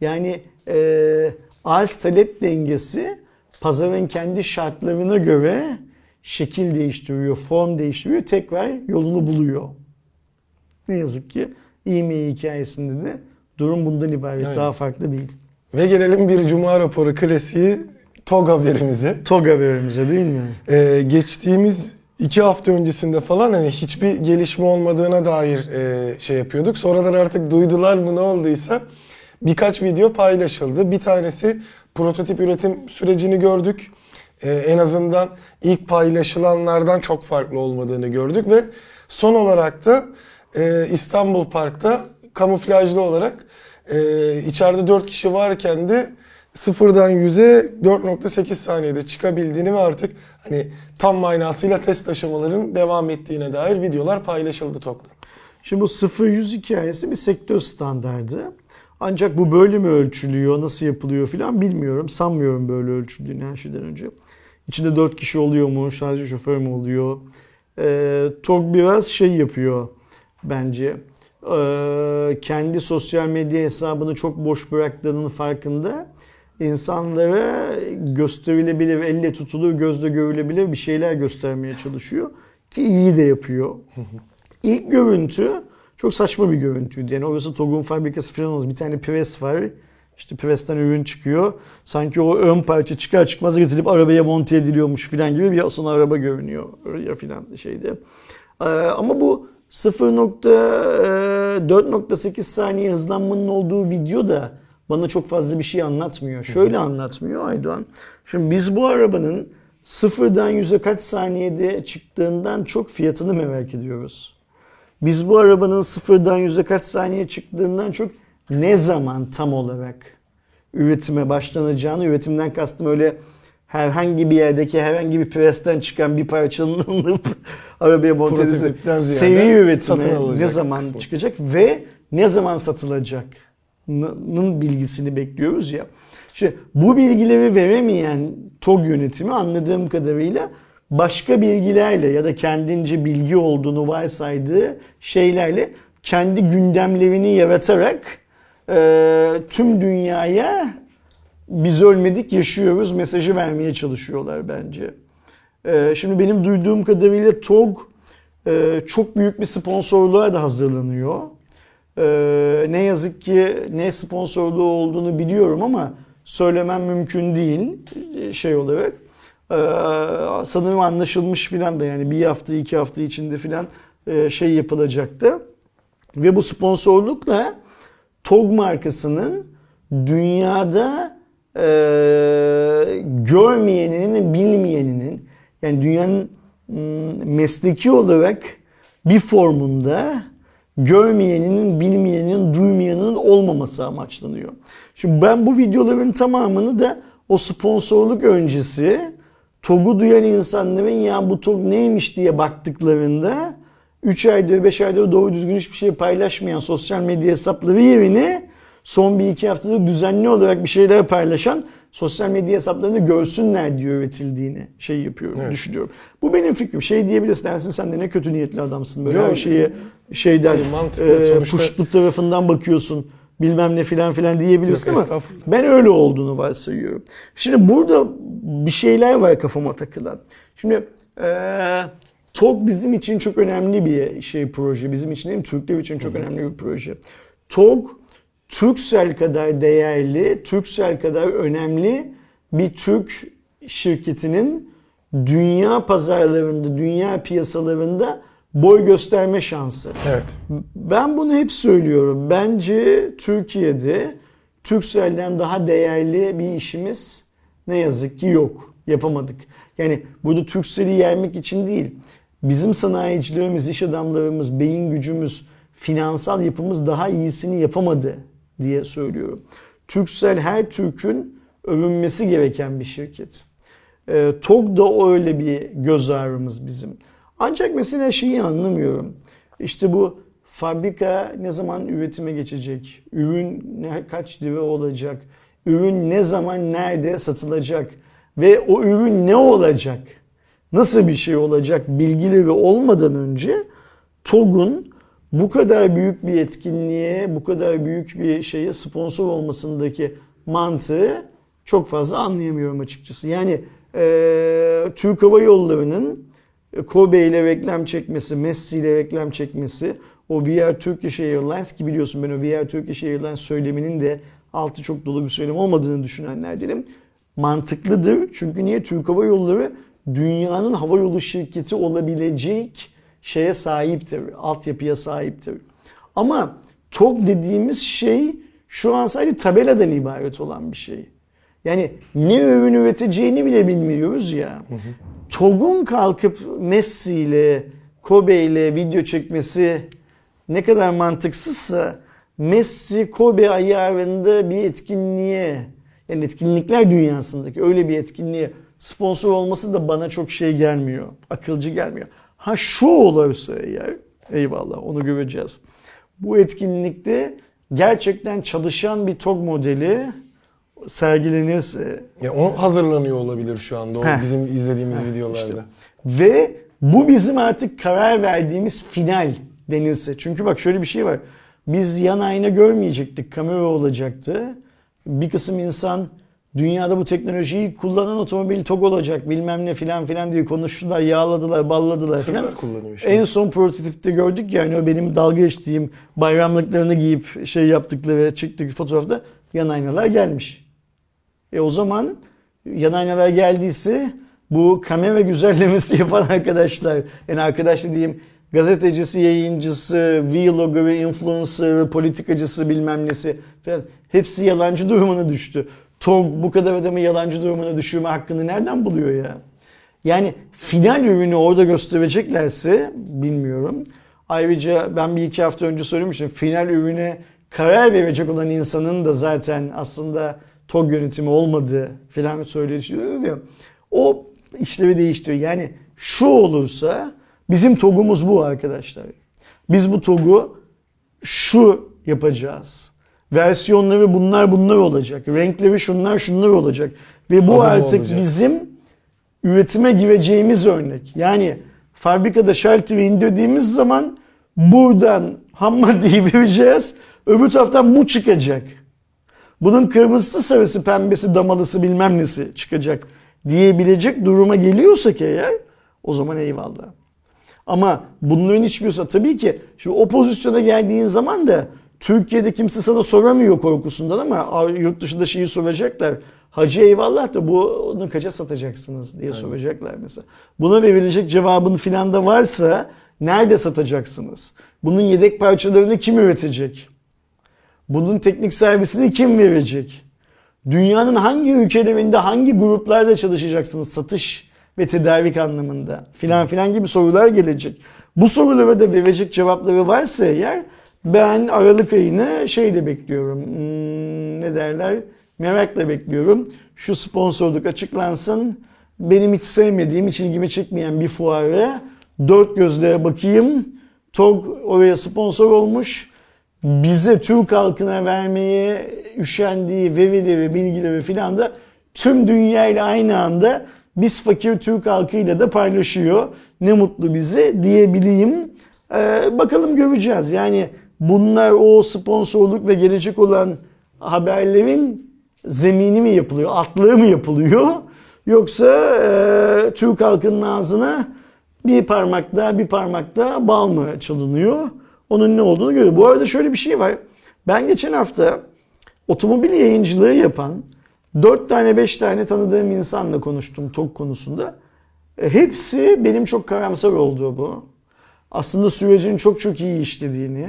Speaker 2: Yani e, arz talep dengesi pazarın kendi şartlarına göre şekil değiştiriyor, form değiştiriyor, tekrar yolunu buluyor. Ne yazık ki e-mail hikayesinde de durum bundan ibaret.
Speaker 1: Aynen.
Speaker 2: Daha farklı değil.
Speaker 1: Ve gelelim bir cuma raporu klasiği TOG haberimize.
Speaker 2: TOG haberimize değil mi?
Speaker 1: Ee, geçtiğimiz iki hafta öncesinde falan hani hiçbir gelişme olmadığına dair e, şey yapıyorduk. Sonradan artık duydular bu ne olduysa birkaç video paylaşıldı. Bir tanesi prototip üretim sürecini gördük. Ee, en azından ilk paylaşılanlardan çok farklı olmadığını gördük ve son olarak da e, İstanbul Park'ta kamuflajlı olarak e, içeride 4 kişi varken de sıfırdan 100'e 4.8 saniyede çıkabildiğini ve artık hani tam manasıyla test aşamaların devam ettiğine dair videolar paylaşıldı TOK'ta.
Speaker 2: Şimdi bu 0-100 hikayesi bir sektör standardı. Ancak bu böyle mi ölçülüyor, nasıl yapılıyor filan bilmiyorum. Sanmıyorum böyle ölçüldüğünü her şeyden önce. İçinde 4 kişi oluyor mu, sadece şoför mü oluyor? Ee, TOG biraz şey yapıyor bence. Ee, kendi sosyal medya hesabını çok boş bıraktığının farkında. İnsanlara gösterilebilir, elle tutulur, gözle görülebilir bir şeyler göstermeye çalışıyor. Ki iyi de yapıyor. [LAUGHS] İlk görüntü çok saçma bir görüntüydü. Yani orası TOG'un fabrikası falan oldu. Bir tane pres var. İşte presten ürün çıkıyor. Sanki o ön parça çıkar çıkmaz getirilip arabaya monte ediliyormuş falan gibi bir aslında araba görünüyor. Ya filan şeyde. Ee, ama bu 0.4.8 saniye hızlanmanın olduğu video da bana çok fazla bir şey anlatmıyor. Şöyle anlatmıyor Aydoğan. Şimdi biz bu arabanın sıfırdan yüze kaç saniyede çıktığından çok fiyatını merak ediyoruz. Biz bu arabanın sıfırdan yüze kaç saniye çıktığından çok ne zaman tam olarak üretime başlanacağını, üretimden kastım öyle herhangi bir yerdeki herhangi bir presten çıkan bir parçanın [LAUGHS] alınıp arabaya monte
Speaker 1: satın
Speaker 2: üretime
Speaker 1: alınacak
Speaker 2: ne zaman
Speaker 1: kısmı.
Speaker 2: çıkacak ve ne zaman satılacak'nın bilgisini bekliyoruz ya. İşte bu bilgileri veremeyen TOG yönetimi anladığım kadarıyla başka bilgilerle ya da kendince bilgi olduğunu varsaydığı şeylerle kendi gündemlerini yaratarak e, tüm dünyaya biz ölmedik yaşıyoruz mesajı vermeye çalışıyorlar bence. E, şimdi benim duyduğum kadarıyla TOG e, çok büyük bir sponsorluğa da hazırlanıyor. E, ne yazık ki ne sponsorluğu olduğunu biliyorum ama söylemem mümkün değil şey olarak. E, sanırım anlaşılmış filan da yani bir hafta iki hafta içinde filan e, şey yapılacaktı. Ve bu sponsorlukla TOG markasının dünyada e, görmeyeninin, bilmeyeninin yani dünyanın mesleki olarak bir formunda görmeyeninin, bilmeyenin, duymayanın olmaması amaçlanıyor. Şimdi ben bu videoların tamamını da o sponsorluk öncesi TOG'u duyan insanların ya bu TOG neymiş diye baktıklarında 3 aydır 5 aydır doğru düzgün hiçbir şey paylaşmayan sosyal medya hesapları yerine son bir iki haftada düzenli olarak bir şeyler paylaşan sosyal medya hesaplarını görsünler diye üretildiğini şey yapıyorum,
Speaker 1: Evet.
Speaker 2: düşünüyorum. Bu benim fikrim. Şey diyebilirsin dersin sen de ne kötü niyetli adamsın böyle
Speaker 1: Yok.
Speaker 2: her şeye şeyden
Speaker 1: Şey, mantıklı.
Speaker 2: e,
Speaker 1: Sonuçta-
Speaker 2: puştluk tarafından bakıyorsun bilmem ne filan filan diyebilirsin
Speaker 1: Yok,
Speaker 2: ama ben öyle olduğunu varsayıyorum. Şimdi burada bir şeyler var kafama takılan. Şimdi eee TOG bizim için çok önemli bir şey proje. Bizim için değil mi? Türkler için çok önemli bir proje. TOG Turkcell kadar değerli, Turkcell kadar önemli bir Türk şirketinin dünya pazarlarında, dünya piyasalarında boy gösterme şansı.
Speaker 1: Evet.
Speaker 2: Ben bunu hep söylüyorum. Bence Türkiye'de Turkcell'den daha değerli bir işimiz ne yazık ki yok. Yapamadık. Yani burada Turkcell'i yermek için değil. Bizim sanayicilerimiz, iş adamlarımız, beyin gücümüz, finansal yapımız daha iyisini yapamadı diye söylüyorum. Turkcell her Türk'ün övünmesi gereken bir şirket. E, TOG da öyle bir göz ağrımız bizim. Ancak mesela şeyi anlamıyorum. İşte bu fabrika ne zaman üretime geçecek? Ürün ne, kaç lira olacak? Ürün ne zaman nerede satılacak? Ve o ürün ne olacak? Nasıl bir şey olacak bilgileri olmadan önce TOG'un bu kadar büyük bir etkinliğe, bu kadar büyük bir şeye sponsor olmasındaki mantığı çok fazla anlayamıyorum açıkçası. Yani e, Türk Hava Yolları'nın Kobe ile reklam çekmesi, Messi ile reklam çekmesi, o VR Turkish Airlines ki biliyorsun ben o VR Turkish Airlines söyleminin de altı çok dolu bir söylem olmadığını düşünenlerdenim. Mantıklıdır. Çünkü niye? Türk Hava Yolları dünyanın hava yolu şirketi olabilecek şeye sahiptir. Altyapıya sahiptir. Ama TOG dediğimiz şey şu an sadece tabeladan ibaret olan bir şey. Yani ne ürün üreteceğini bile bilmiyoruz ya. TOG'un kalkıp Messi ile Kobe ile video çekmesi ne kadar mantıksızsa Messi Kobe ayarında bir etkinliğe yani etkinlikler dünyasındaki öyle bir etkinliğe sponsor olması da bana çok şey gelmiyor. Akılcı gelmiyor. Ha şu olursa eğer eyvallah onu göreceğiz. Bu etkinlikte gerçekten çalışan bir TOG modeli sergilenirse
Speaker 1: Ya o hazırlanıyor olabilir şu anda o
Speaker 2: Heh.
Speaker 1: bizim izlediğimiz videolarda.
Speaker 2: işte. Ve bu bizim artık karar verdiğimiz final denilse. Çünkü bak şöyle bir şey var. Biz yan ayna görmeyecektik. Kamera olacaktı. Bir kısım insan dünyada bu teknolojiyi kullanan otomobil TOG olacak bilmem ne filan filan diye konuştular, yağladılar, balladılar filan.
Speaker 1: Tırlar kullanıyor şimdi.
Speaker 2: En son prototipte gördük yani o benim dalga geçtiğim bayramlıklarını giyip şey yaptıkları çıktık fotoğrafta yan aynalar gelmiş. E o zaman yan aynalar geldiyse bu kamera güzellemesi [LAUGHS] yapan arkadaşlar yani arkadaş dediğim gazetecisi, yayıncısı, vlogger'ı, influencer'ı, politikacısı bilmem nesi falan hepsi yalancı durumuna düştü. TOG bu kadar adamı yalancı durumuna düşürme hakkını nereden buluyor ya? Yani final ürünü orada göstereceklerse bilmiyorum. Ayrıca ben bir iki hafta önce söylemiştim. Final ürüne karar verecek olan insanın da zaten aslında TOG yönetimi olmadığı filan söyleşiyor ya. O işlevi değiştiriyor. Yani şu olursa bizim TOG'umuz bu arkadaşlar. Biz bu TOG'u şu yapacağız. Versiyonları bunlar bunlar olacak. Renkleri şunlar şunlar olacak. Ve bu
Speaker 1: bu
Speaker 2: artık
Speaker 1: olacak.
Speaker 2: bizim üretime gireceğimiz örnek. Yani fabrikada şalteri indirdiğimiz zaman buradan ham maddeyi [LAUGHS] vereceğiz. Öbür taraftan bu çıkacak. Bunun kırmızısı, sarısı, pembesi, damalısı bilmem nesi çıkacak diyebilecek duruma geliyorsak eğer o zaman eyvallah. Ama bunların hiçbirisi tabii ki şimdi o pozisyona geldiğin zaman da Türkiye'de kimse sana soramıyor korkusundan ama yurt dışında şeyi soracaklar. Hacı eyvallah da bunu kaça satacaksınız diye soracaklar mesela. Buna verilecek cevabın filan da varsa nerede satacaksınız? Bunun yedek parçalarını kim üretecek? Bunun teknik servisini kim verecek? Dünyanın hangi ülkelerinde hangi gruplarda çalışacaksınız satış ve tedarik anlamında filan filan gibi sorular gelecek. Bu sorulara da verecek cevapları varsa eğer ben Aralık ayını şeyle bekliyorum. Hmm, ne derler? Merakla bekliyorum. Şu sponsorluk açıklansın. Benim hiç sevmediğim, hiç ilgimi çekmeyen bir fuara dört gözle bakayım. TOG oraya sponsor olmuş. Bize Türk halkına vermeye üşendiği verileri, bilgileri filan da tüm dünyayla aynı anda biz fakir Türk halkıyla da paylaşıyor. Ne mutlu bize diyebileyim. Ee, bakalım göreceğiz. Yani bunlar o sponsorluk ve gelecek olan haberlerin zemini mi yapılıyor, atlığı mı yapılıyor? Yoksa e, Türk halkının ağzına bir parmakta bir parmakta bal mı çalınıyor? Onun ne olduğunu görüyor. Bu arada şöyle bir şey var. Ben geçen hafta otomobil yayıncılığı yapan 4 tane 5 tane tanıdığım insanla konuştum TOG konusunda. E, Hepsi benim çok karamsar olduğu bu. aslında sürecin çok çok iyi işlediğini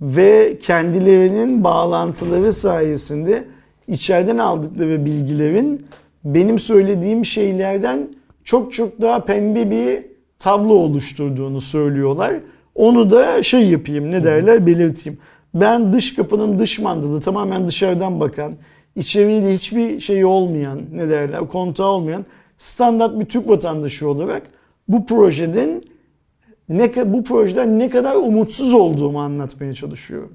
Speaker 2: ve kendilerinin bağlantıları sayesinde içeriden aldıkları bilgilerin benim söylediğim şeylerden çok çok daha pembe bir tablo oluşturduğunu söylüyorlar. Onu da şey yapayım ne derler belirteyim. Ben dış kapının dış mandalı tamamen dışarıdan bakan, içeriğiyle hiçbir şey olmayan ne derler kontağı olmayan standart bir Türk vatandaşı olarak bu projeden ne bu projeden ne kadar umutsuz olduğumu anlatmaya çalışıyorum.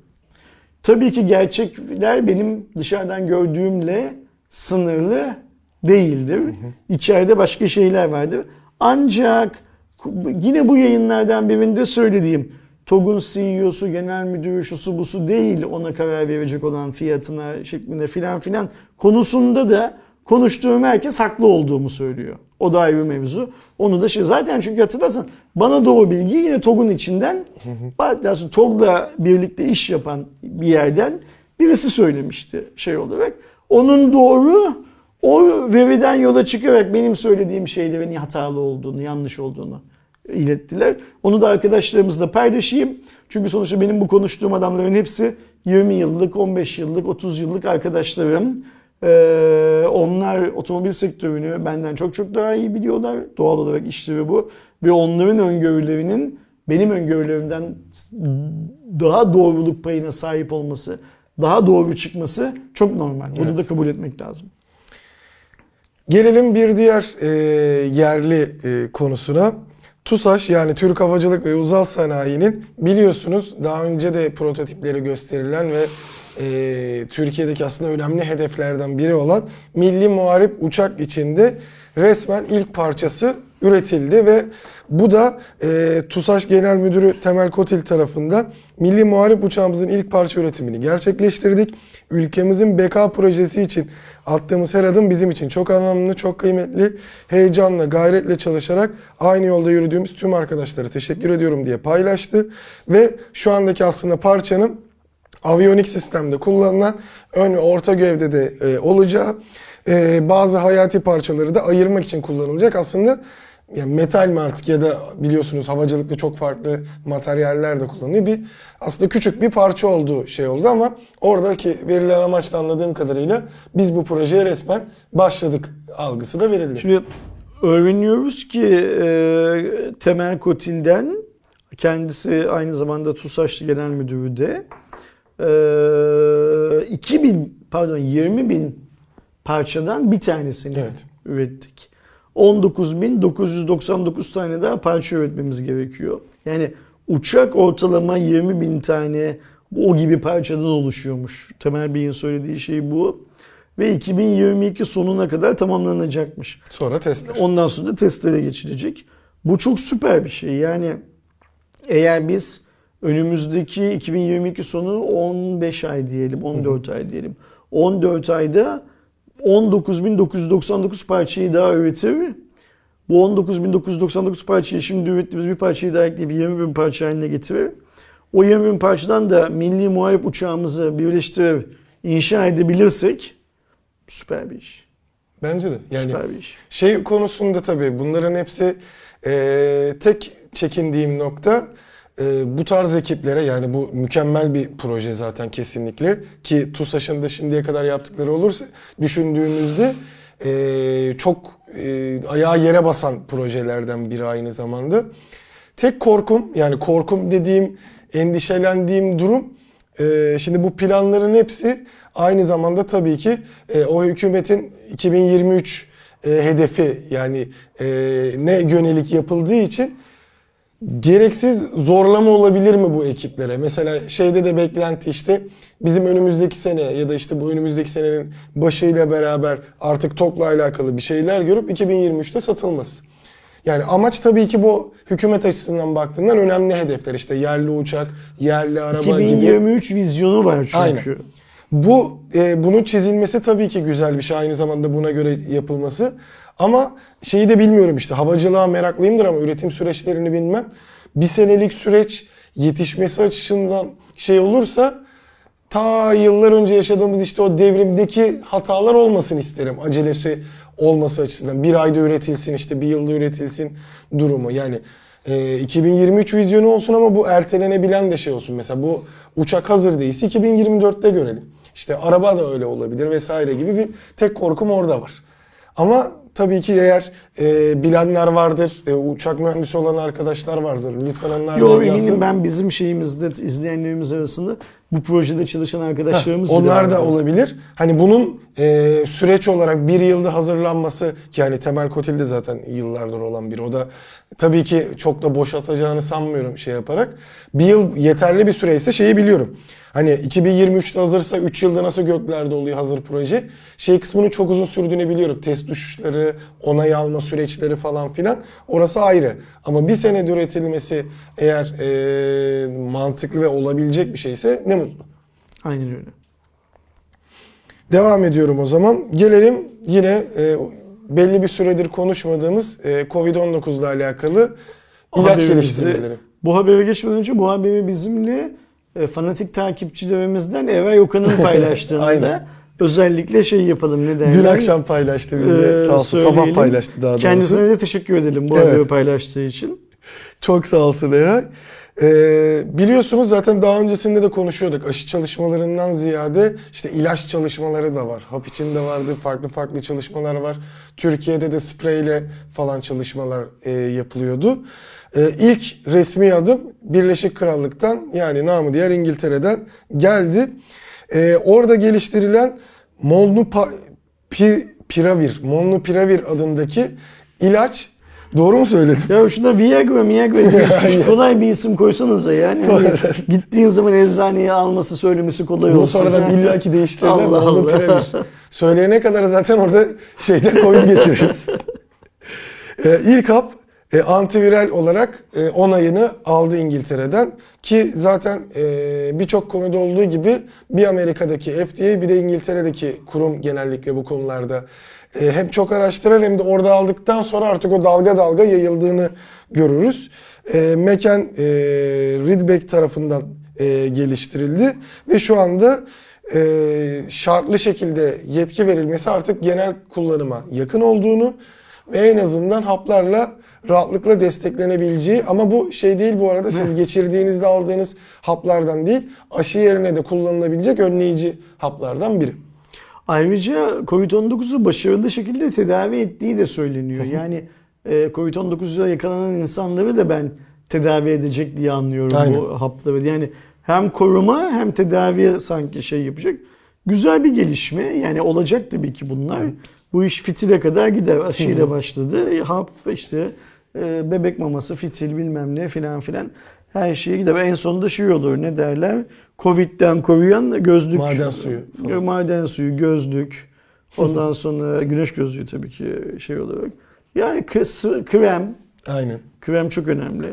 Speaker 2: Tabii ki gerçekler benim dışarıdan gördüğümle sınırlı değildir. İçeride başka şeyler vardır. Ancak yine bu yayınlardan birinde söylediğim TOG'un CEO'su, genel müdürü, şusu busu değil ona karar verecek olan fiyatına şeklinde filan filan konusunda da konuştuğum herkes haklı olduğumu söylüyor. O da ayrı mevzu. Onu da şey zaten çünkü hatırlarsan bana da o bilgi yine TOG'un içinden [LAUGHS] hatta TOG'la birlikte iş yapan bir yerden birisi söylemişti şey olarak. Onun doğru o veriden yola çıkarak benim söylediğim şeylerin hatalı olduğunu, yanlış olduğunu ilettiler. Onu da arkadaşlarımızla paylaşayım. Çünkü sonuçta benim bu konuştuğum adamların hepsi 20 yıllık, 15 yıllık, 30 yıllık arkadaşlarım. Ee, onlar otomobil sektörünü benden çok çok daha iyi biliyorlar. Doğal olarak işleri bu. Ve onların öngörülerinin benim öngörülerimden daha doğruluk payına sahip olması, daha doğru çıkması çok normal. Bunu
Speaker 1: Evet.
Speaker 2: da kabul etmek lazım.
Speaker 1: Gelelim bir diğer e, yerli e, konusuna. TUSAŞ yani Türk Havacılık ve Uzay Sanayi'nin biliyorsunuz daha önce de prototipleri gösterilen ve e, Türkiye'deki aslında önemli hedeflerden biri olan Milli Muharip Uçak içinde resmen ilk parçası üretildi ve bu da e, TUSAŞ Genel Müdürü Temel Kotil tarafından Milli Muharip uçağımızın ilk parça üretimini gerçekleştirdik. Ülkemizin beka projesi için attığımız her adım bizim için çok anlamlı, çok kıymetli. Heyecanla, gayretle çalışarak aynı yolda yürüdüğümüz tüm arkadaşlara teşekkür ediyorum diye paylaştı. Ve şu andaki aslında parçanın aviyonik sistemde kullanılan ön ve orta gövdede e, olacağı e, bazı hayati parçaları da ayırmak için kullanılacak. Aslında yani metal mi artık ya da biliyorsunuz havacılıkta çok farklı materyaller de kullanılıyor. Bir aslında küçük bir parça olduğu şey oldu ama oradaki verilen amaçla anladığım kadarıyla biz bu projeye resmen başladık algısı da verildi.
Speaker 2: Şimdi öğreniyoruz ki e, Temel Kotil'den kendisi aynı zamanda TUSAŞlı Genel Müdürü de e, 2000 pardon 20 bin parçadan bir tanesini
Speaker 1: Evet.
Speaker 2: ürettik. 19.999 tane daha parça üretmemiz gerekiyor. Yani uçak ortalama 20 bin tane o gibi parçadan oluşuyormuş. Temel Bey'in söylediği şey bu. Ve 2022 sonuna kadar tamamlanacakmış.
Speaker 1: Sonra testler.
Speaker 2: Ondan sonra da testlere geçilecek. Bu çok süper bir şey. Yani eğer biz önümüzdeki 2022 sonu 15 ay diyelim, 14 ay diyelim. 14 ayda 19.999 parçayı daha üretir. Bu 19.999 parçayı şimdi ürettiğimiz bir parçayı daha ekleyip 20.000 parça haline getirir. O 20.000 parçadan da milli muharip uçağımızı birleştirip inşa edebilirsek süper bir iş.
Speaker 1: Bence de. Yani
Speaker 2: Süper bir iş.
Speaker 1: Şey konusunda tabii bunların hepsi e, tek çekindiğim nokta e, bu tarz ekiplere yani bu mükemmel bir proje zaten kesinlikle ki TUSAŞ'ın da şimdiye kadar yaptıkları olursa düşündüğümüzde e, çok e, ayağa yere basan projelerden biri aynı zamanda. Tek korkum yani korkum dediğim endişelendiğim durum e, şimdi bu planların hepsi aynı zamanda tabii ki e, o hükümetin 2023 e, hedefi yani e, ne yönelik yapıldığı için gereksiz zorlama olabilir mi bu ekiplere? Mesela şeyde de beklenti işte bizim önümüzdeki sene ya da işte bu önümüzdeki senenin başıyla beraber artık TOK'la alakalı bir şeyler görüp 2023'te satılması. Yani amaç tabii ki bu hükümet açısından baktığından önemli hedefler işte yerli uçak, yerli araba gibi.
Speaker 2: 2023 vizyonu var çünkü.
Speaker 1: Aynen. Bu e, bunun çizilmesi tabii ki güzel bir şey aynı zamanda buna göre yapılması. Ama şeyi de bilmiyorum işte havacılığa meraklıyımdır ama üretim süreçlerini bilmem. Bir senelik süreç yetişmesi açısından şey olursa ta yıllar önce yaşadığımız işte o devrimdeki hatalar olmasın isterim. Acelesi olması açısından. Bir ayda üretilsin işte bir yılda üretilsin durumu. Yani e, 2023 vizyonu olsun ama bu ertelenebilen de şey olsun. Mesela bu uçak hazır değilse 2024'te görelim. İşte araba da öyle olabilir vesaire gibi bir tek korkum orada var. Ama tabii ki eğer e, bilenler vardır, e, uçak mühendisi olan arkadaşlar vardır. Lütfen onlar
Speaker 2: Yo
Speaker 1: da
Speaker 2: eminim ben bizim şeyimizde izleyenlerimiz arasında bu projede çalışan arkadaşlarımız
Speaker 1: Heh, Onlar da olabilir. Hani bunun e, süreç olarak bir yılda hazırlanması ki yani Temel Kotil de zaten yıllardır olan biri. O da tabii ki çok da boş atacağını sanmıyorum şey yaparak. Bir yıl yeterli bir süreyse şeyi biliyorum. Hani 2023'te hazırsa 3 yılda nasıl göklerde oluyor hazır proje. Şey kısmının çok uzun sürdüğünü biliyorum. Test uçuşları, onay alma süreçleri falan filan. Orası ayrı. Ama bir senede üretilmesi eğer e, mantıklı ve olabilecek bir şeyse ne mutlu.
Speaker 2: Aynen öyle.
Speaker 1: Devam ediyorum o zaman. Gelelim yine e, belli bir süredir konuşmadığımız e, Covid-19 ile alakalı ilaç geliştirmeleri.
Speaker 2: Bu habere geçmeden önce bu haberi bizimle e, fanatik takipçilerimizden Eray Okan'ın [LAUGHS] paylaştığında özellikle şey yapalım ne derler.
Speaker 1: Dün akşam paylaştı bizimle.
Speaker 2: Ee,
Speaker 1: Sağ olsun. Sabah paylaştı daha doğrusu.
Speaker 2: Kendisine de teşekkür edelim bu
Speaker 1: Evet.
Speaker 2: haberi paylaştığı için.
Speaker 1: Çok sağ olsun Eray. Ee, biliyorsunuz zaten daha öncesinde de konuşuyorduk. Aşı çalışmalarından ziyade işte ilaç çalışmaları da var. Hap içinde vardı, farklı farklı çalışmalar var. Türkiye'de de spreyle falan çalışmalar e, yapılıyordu. Ee, ilk resmi adım Birleşik Krallık'tan yani namı diğer İngiltere'den geldi. Ee, orada geliştirilen Molnupiravir, Molnupiravir adındaki ilaç Doğru mu söyledim?
Speaker 2: Ya şuna Viagra, Viagra diye [LAUGHS] kolay bir isim koysanıza yani. Hani
Speaker 1: Sonra-
Speaker 2: gittiğin zaman eczaneye alması söylemesi kolay olsun.
Speaker 1: sonradan [LAUGHS] illaki değiştirirler.
Speaker 2: Allah
Speaker 1: Allah
Speaker 2: Allah.
Speaker 1: Söyleyene kadar zaten orada şeyde Covid geçiririz. [LAUGHS] ee, ilk hap e, antiviral olarak e, onayını aldı İngiltere'den. Ki zaten e, birçok konuda olduğu gibi bir Amerika'daki FDA bir de İngiltere'deki kurum genellikle bu konularda e, hem çok araştırar hem de orada aldıktan sonra artık o dalga dalga yayıldığını görürüz. E, Meken e, Ridbeck tarafından e, geliştirildi ve şu anda e, şartlı şekilde yetki verilmesi artık genel kullanıma yakın olduğunu ve en azından haplarla rahatlıkla desteklenebileceği ama bu şey değil bu arada siz geçirdiğinizde aldığınız haplardan değil aşı yerine de kullanılabilecek önleyici haplardan biri.
Speaker 2: Ayrıca Covid-19'u başarılı şekilde tedavi ettiği de söyleniyor. [LAUGHS] Yani e, Covid-19'a yakalanan insanları da ben tedavi edecek diye anlıyorum
Speaker 1: Aynen.
Speaker 2: bu hapları. Yani hem koruma hem tedaviye sanki şey yapacak. Güzel bir gelişme. Yani olacak tabii ki bunlar. Bu iş fitile kadar gider. Aşıyla başladı. Hap işte e, bebek maması, fitil bilmem ne filan filan. Her şeye gider. En sonunda şey olur ne derler? Covid'den koruyan gözlük.
Speaker 1: Maden suyu falan.
Speaker 2: Maden suyu, gözlük. Ondan sonra güneş gözlüğü tabii ki şey olarak. Yani krem,
Speaker 1: Aynen.
Speaker 2: krem çok önemli.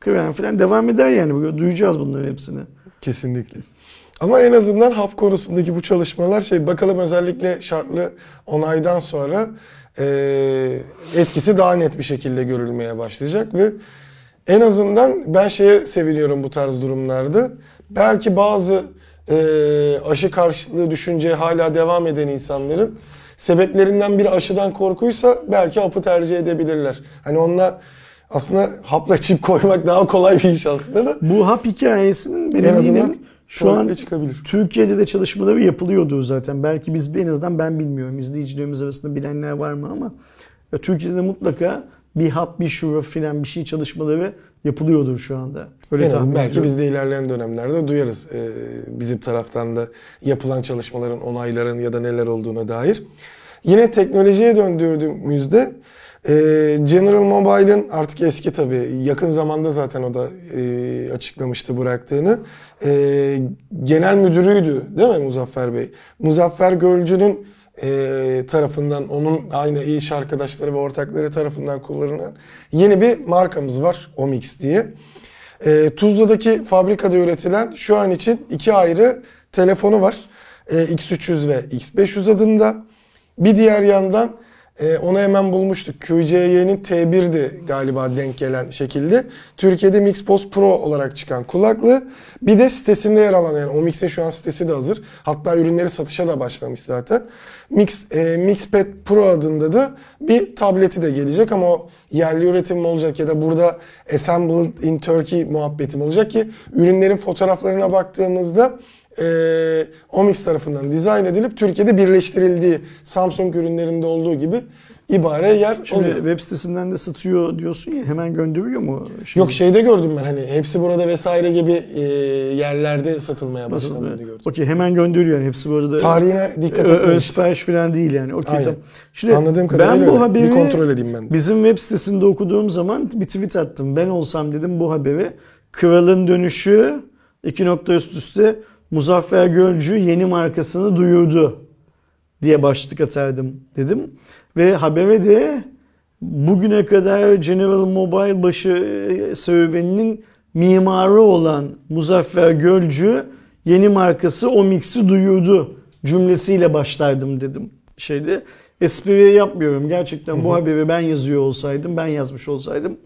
Speaker 2: Krem falan devam eder yani. Duyacağız bunların hepsini.
Speaker 1: Kesinlikle. Ama en azından hap konusundaki bu çalışmalar şey bakalım özellikle şartlı onaydan sonra etkisi daha net bir şekilde görülmeye başlayacak ve en azından ben şeye seviniyorum bu tarz durumlarda. Belki bazı e, aşı karşıtlığı düşünceye hala devam eden insanların sebeplerinden biri aşıdan korkuysa belki hapı tercih edebilirler. Hani onunla aslında hapla çip koymak daha kolay bir iş aslında da
Speaker 2: Bu hap hikayesinin
Speaker 1: en
Speaker 2: benim
Speaker 1: azından
Speaker 2: eminim şu an
Speaker 1: çıkabilir.
Speaker 2: Türkiye'de de çalışmaları yapılıyordu zaten. Belki biz en azından ben bilmiyorum. İzleyicilerimiz arasında bilenler var mı ama ya Türkiye'de mutlaka bir hap, bir şurup filan bir şey çalışmaları yapılıyordur şu anda. Öyle
Speaker 1: En
Speaker 2: tahmin
Speaker 1: belki
Speaker 2: ediyorum.
Speaker 1: biz de ilerleyen dönemlerde duyarız e, bizim taraftan da yapılan çalışmaların, onayların ya da neler olduğuna dair. Yine teknolojiye döndürdüğümüzde e, General Mobile'ın artık eski tabii yakın zamanda zaten o da e, açıklamıştı bıraktığını. E, genel müdürüydü değil mi Muzaffer Bey? Muzaffer Gölcü'nün e, tarafından onun aynı iş arkadaşları ve ortakları tarafından kullanılan yeni bir markamız var Omix diye. E, Tuzla'daki fabrikada üretilen şu an için iki ayrı telefonu var. E, X300 ve X500 adında. Bir diğer yandan Ee, onu hemen bulmuştuk. QCY'nin T1'di galiba denk gelen şekilde. Türkiye'de Mix Pro olarak çıkan kulaklığı. Bir de sitesinde yer alan yani o Mix'in şu an sitesi de hazır. Hatta ürünleri satışa da başlamış zaten. Mix, e, Mixpad Pro adında da bir tableti de gelecek ama o yerli üretim mi olacak ya da burada Assembled in Turkey muhabbeti mi olacak ki ürünlerin fotoğraflarına baktığımızda e, Omix tarafından dizayn edilip Türkiye'de birleştirildiği Samsung ürünlerinde olduğu gibi ibare yer
Speaker 2: Şimdi
Speaker 1: oluyor.
Speaker 2: web sitesinden de satıyor diyorsun ya hemen gönderiyor mu? Şimdi?
Speaker 1: Yok şeyde gördüm ben hani hepsi burada vesaire gibi e, yerlerde satılmaya başlandığını gördüm.
Speaker 2: Okey hemen gönderiyor yani hepsi bu arada.
Speaker 1: Tarihine dikkat
Speaker 2: Ö- ön sipariş falan değil yani. Okey tamam. Şimdi
Speaker 1: Anladığım kadarıyla
Speaker 2: ben bu
Speaker 1: öyle.
Speaker 2: haberi
Speaker 1: Bir kontrol edeyim ben de.
Speaker 2: bizim web sitesinde okuduğum zaman bir tweet attım. Ben olsam dedim bu haberi Kralın dönüşü iki nokta üst üste Muzaffer Gölcü yeni markasını duyurdu diye başlık atardım dedim. Ve habere de bugüne kadar General Mobile başı e, serüveninin mimarı olan Muzaffer Gölcü yeni markası Omix'i duyurdu cümlesiyle başlardım dedim. Şeyde espri yapmıyorum. Gerçekten bu haberi ben yazıyor olsaydım, ben yazmış olsaydım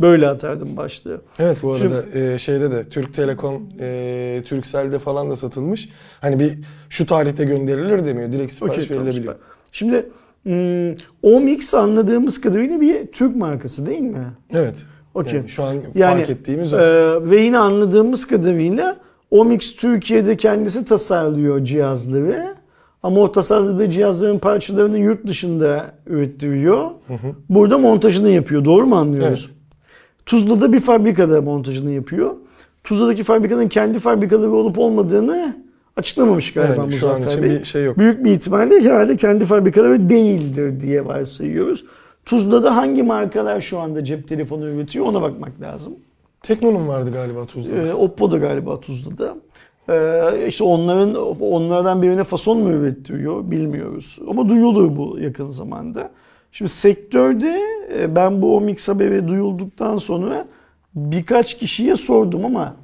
Speaker 2: böyle atardım başlığı.
Speaker 1: Evet bu arada e, şeyde de Türk Telekom, e, Turkcell'de falan da satılmış. Hani bir şu tarihte gönderilir demiyor. Direkt sipariş
Speaker 2: tamam,
Speaker 1: verilebiliyor.
Speaker 2: süper. Şimdi hmm, Omix anladığımız kadarıyla bir Türk markası değil mi?
Speaker 1: Evet.
Speaker 2: Okey.
Speaker 1: Yani şu an
Speaker 2: Yani,
Speaker 1: fark ettiğimiz o.
Speaker 2: e, ve yine anladığımız kadarıyla Omix Türkiye'de kendisi tasarlıyor cihazları. Ama o tasarladığı cihazların parçalarını yurt dışında ürettiriyor. Burada montajını yapıyor. Doğru mu anlıyoruz?
Speaker 1: Evet.
Speaker 2: Tuzla'da bir fabrikada montajını yapıyor. Tuzla'daki fabrikanın kendi fabrikaları olup olmadığını açıklamamış galiba
Speaker 1: şu an
Speaker 2: Muzaffer
Speaker 1: için
Speaker 2: Bey.
Speaker 1: bir şey yok.
Speaker 2: Büyük bir ihtimalle herhalde kendi fabrikaları değildir diye varsayıyoruz. Tuzla'da hangi markalar şu anda cep telefonu üretiyor ona bakmak lazım.
Speaker 1: Tekno'nun vardı galiba Tuzla'da.
Speaker 2: Ee, Oppo da galiba Tuzla'da. Ee, işte onların onlardan birine fason mu ürettiriyor bilmiyoruz. Ama duyulur bu yakın zamanda. Şimdi sektörde e, ben bu Omix haberi duyulduktan sonra birkaç kişiye sordum ama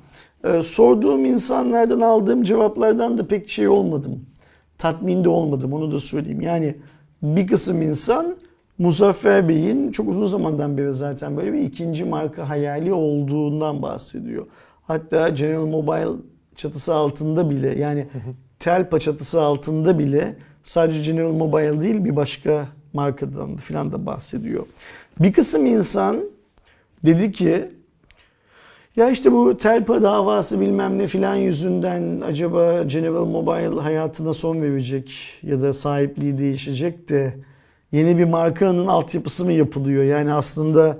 Speaker 2: e, sorduğum insanlardan aldığım cevaplardan da pek şey olmadım. Tatmin de olmadım onu da söyleyeyim. Yani bir kısım insan Muzaffer Bey'in çok uzun zamandan beri zaten böyle bir ikinci marka hayali olduğundan bahsediyor. Hatta General Mobile çatısı altında bile yani Telpa çatısı altında bile sadece General Mobile değil bir başka markadan filan da bahsediyor. Bir kısım insan dedi ki ya işte bu Telpa davası bilmem ne filan yüzünden acaba General Mobile hayatına son verecek ya da sahipliği değişecek de yeni bir markanın altyapısı mı yapılıyor? Yani aslında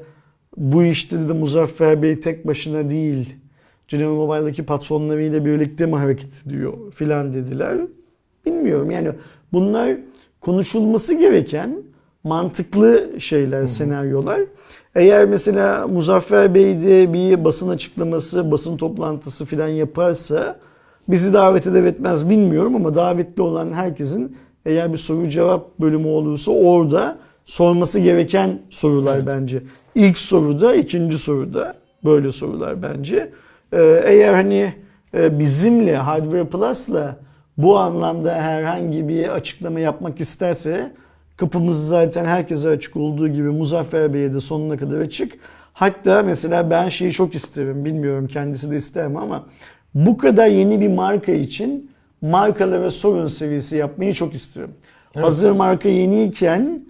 Speaker 2: bu işte de Muzaffer Bey tek başına değil General Mobile'daki patronlarıyla birlikte mi hareket ediyor filan dediler. Bilmiyorum yani bunlar konuşulması gereken mantıklı şeyler, senaryolar. Eğer mesela Muzaffer Bey de bir basın açıklaması, basın toplantısı filan yaparsa bizi davet eder etmez bilmiyorum ama davetli olan herkesin eğer bir soru cevap bölümü olursa orada sorması gereken sorular
Speaker 1: Evet.
Speaker 2: bence. İlk soruda, ikinci soruda böyle sorular bence. Ee, Eğer hani e, bizimle Hardware Plus'la bu anlamda herhangi bir açıklama yapmak isterse kapımız zaten herkese açık olduğu gibi Muzaffer Bey'e de sonuna kadar açık. Hatta mesela ben şeyi çok isterim. Bilmiyorum kendisi de ister mi ama bu kadar yeni bir marka için markalara sorun serisi yapmayı çok istiyorum. Hazır marka yeniyken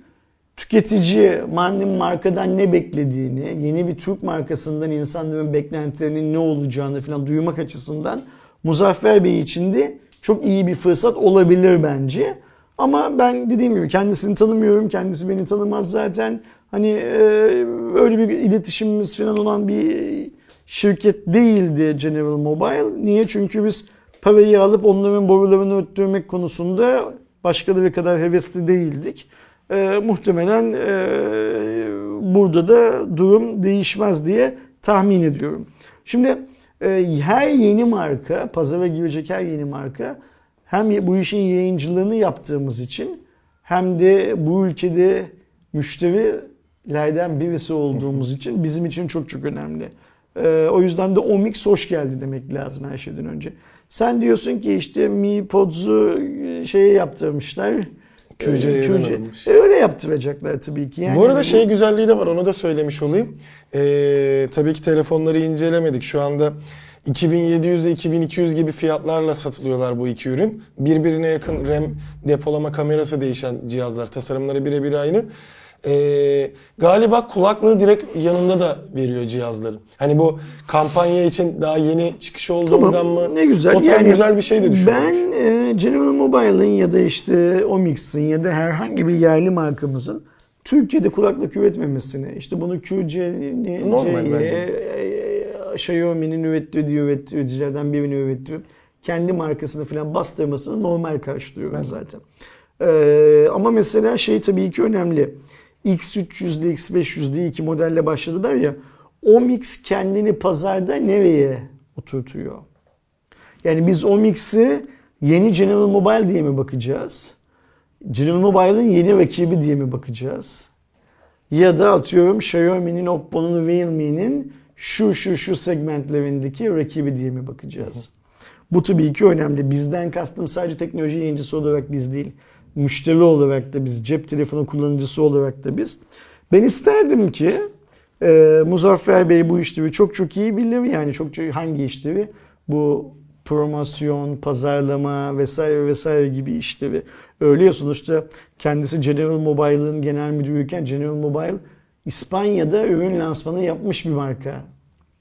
Speaker 2: tüketici manlim markadan ne beklediğini, yeni bir Türk markasından insanların beklentilerinin ne olacağını falan duymak açısından Muzaffer Bey için de çok iyi bir fırsat olabilir bence. Ama ben dediğim gibi kendisini tanımıyorum. Kendisi beni tanımaz zaten. Hani e, öyle bir iletişimimiz falan olan bir şirket değildi General Mobile. Niye? Çünkü biz parayı alıp onların borularını öttürmek konusunda başkaları kadar hevesli değildik. E, muhtemelen e, burada da durum değişmez diye tahmin ediyorum. Şimdi her yeni marka, pazara girecek her yeni marka hem bu işin yayıncılığını yaptığımız için hem de bu ülkede müşterilerden birisi olduğumuz için bizim için çok çok önemli. Ee, o yüzden de Omix hoş geldi demek lazım her şeyden önce. Sen diyorsun ki işte Mi Pods'u şeye yaptırmışlar.
Speaker 1: QC'ye
Speaker 2: QC.
Speaker 1: alınmış.
Speaker 2: E, öyle yaptıracaklar tabii ki. Yani
Speaker 1: Bu arada şey güzelliği de var onu da söylemiş olayım. Ee, tabii ki telefonları incelemedik. Şu anda 2700 ile 2200 gibi fiyatlarla satılıyorlar bu iki ürün. Birbirine yakın RAM depolama kamerası değişen cihazlar. Tasarımları birebir aynı. Ee, galiba kulaklığı direkt yanında da veriyor cihazların. Hani bu kampanya için daha yeni çıkış olduğundan
Speaker 2: Tamam,
Speaker 1: mı?
Speaker 2: ne güzel.
Speaker 1: O tarz
Speaker 2: Yani
Speaker 1: güzel bir şey de düşünmüş.
Speaker 2: Ben e, General Mobile'ın ya da işte Omix'in ya da herhangi bir yerli markamızın Türkiye'de kulaklık üretmemesini, işte bunu QC'nin,
Speaker 1: Normal
Speaker 2: C'ye,
Speaker 1: bence.
Speaker 2: e, Xiaomi'nin ürettiği üreticilerden birini ürettirip kendi markasını falan bastırmasını normal karşılıyorum zaten. Ee, ama mesela şey tabii ki önemli. X300'de X500'de iki modelle başladılar ya. Omix kendini pazarda nereye oturtuyor? Yani biz Omix'i yeni General Mobile diye mi bakacağız? General Mobile'ın yeni rakibi diye mi bakacağız? Ya da atıyorum Xiaomi'nin, Oppo'nun, Realme'nin şu şu şu segmentlerindeki rakibi diye mi bakacağız? Bu tabii ki önemli. Bizden kastım sadece teknoloji yayıncısı olarak biz değil. Müşteri olarak da biz, cep telefonu kullanıcısı olarak da biz. Ben isterdim ki e, Muzaffer Bey bu işleri çok çok iyi bilir. Yani çok çok hangi işleri? Bu promosyon, pazarlama vesaire vesaire gibi işleri. Öyle ya sonuçta kendisi General Mobile'ın genel müdürüyken General Mobile İspanya'da ürün lansmanı yapmış bir marka.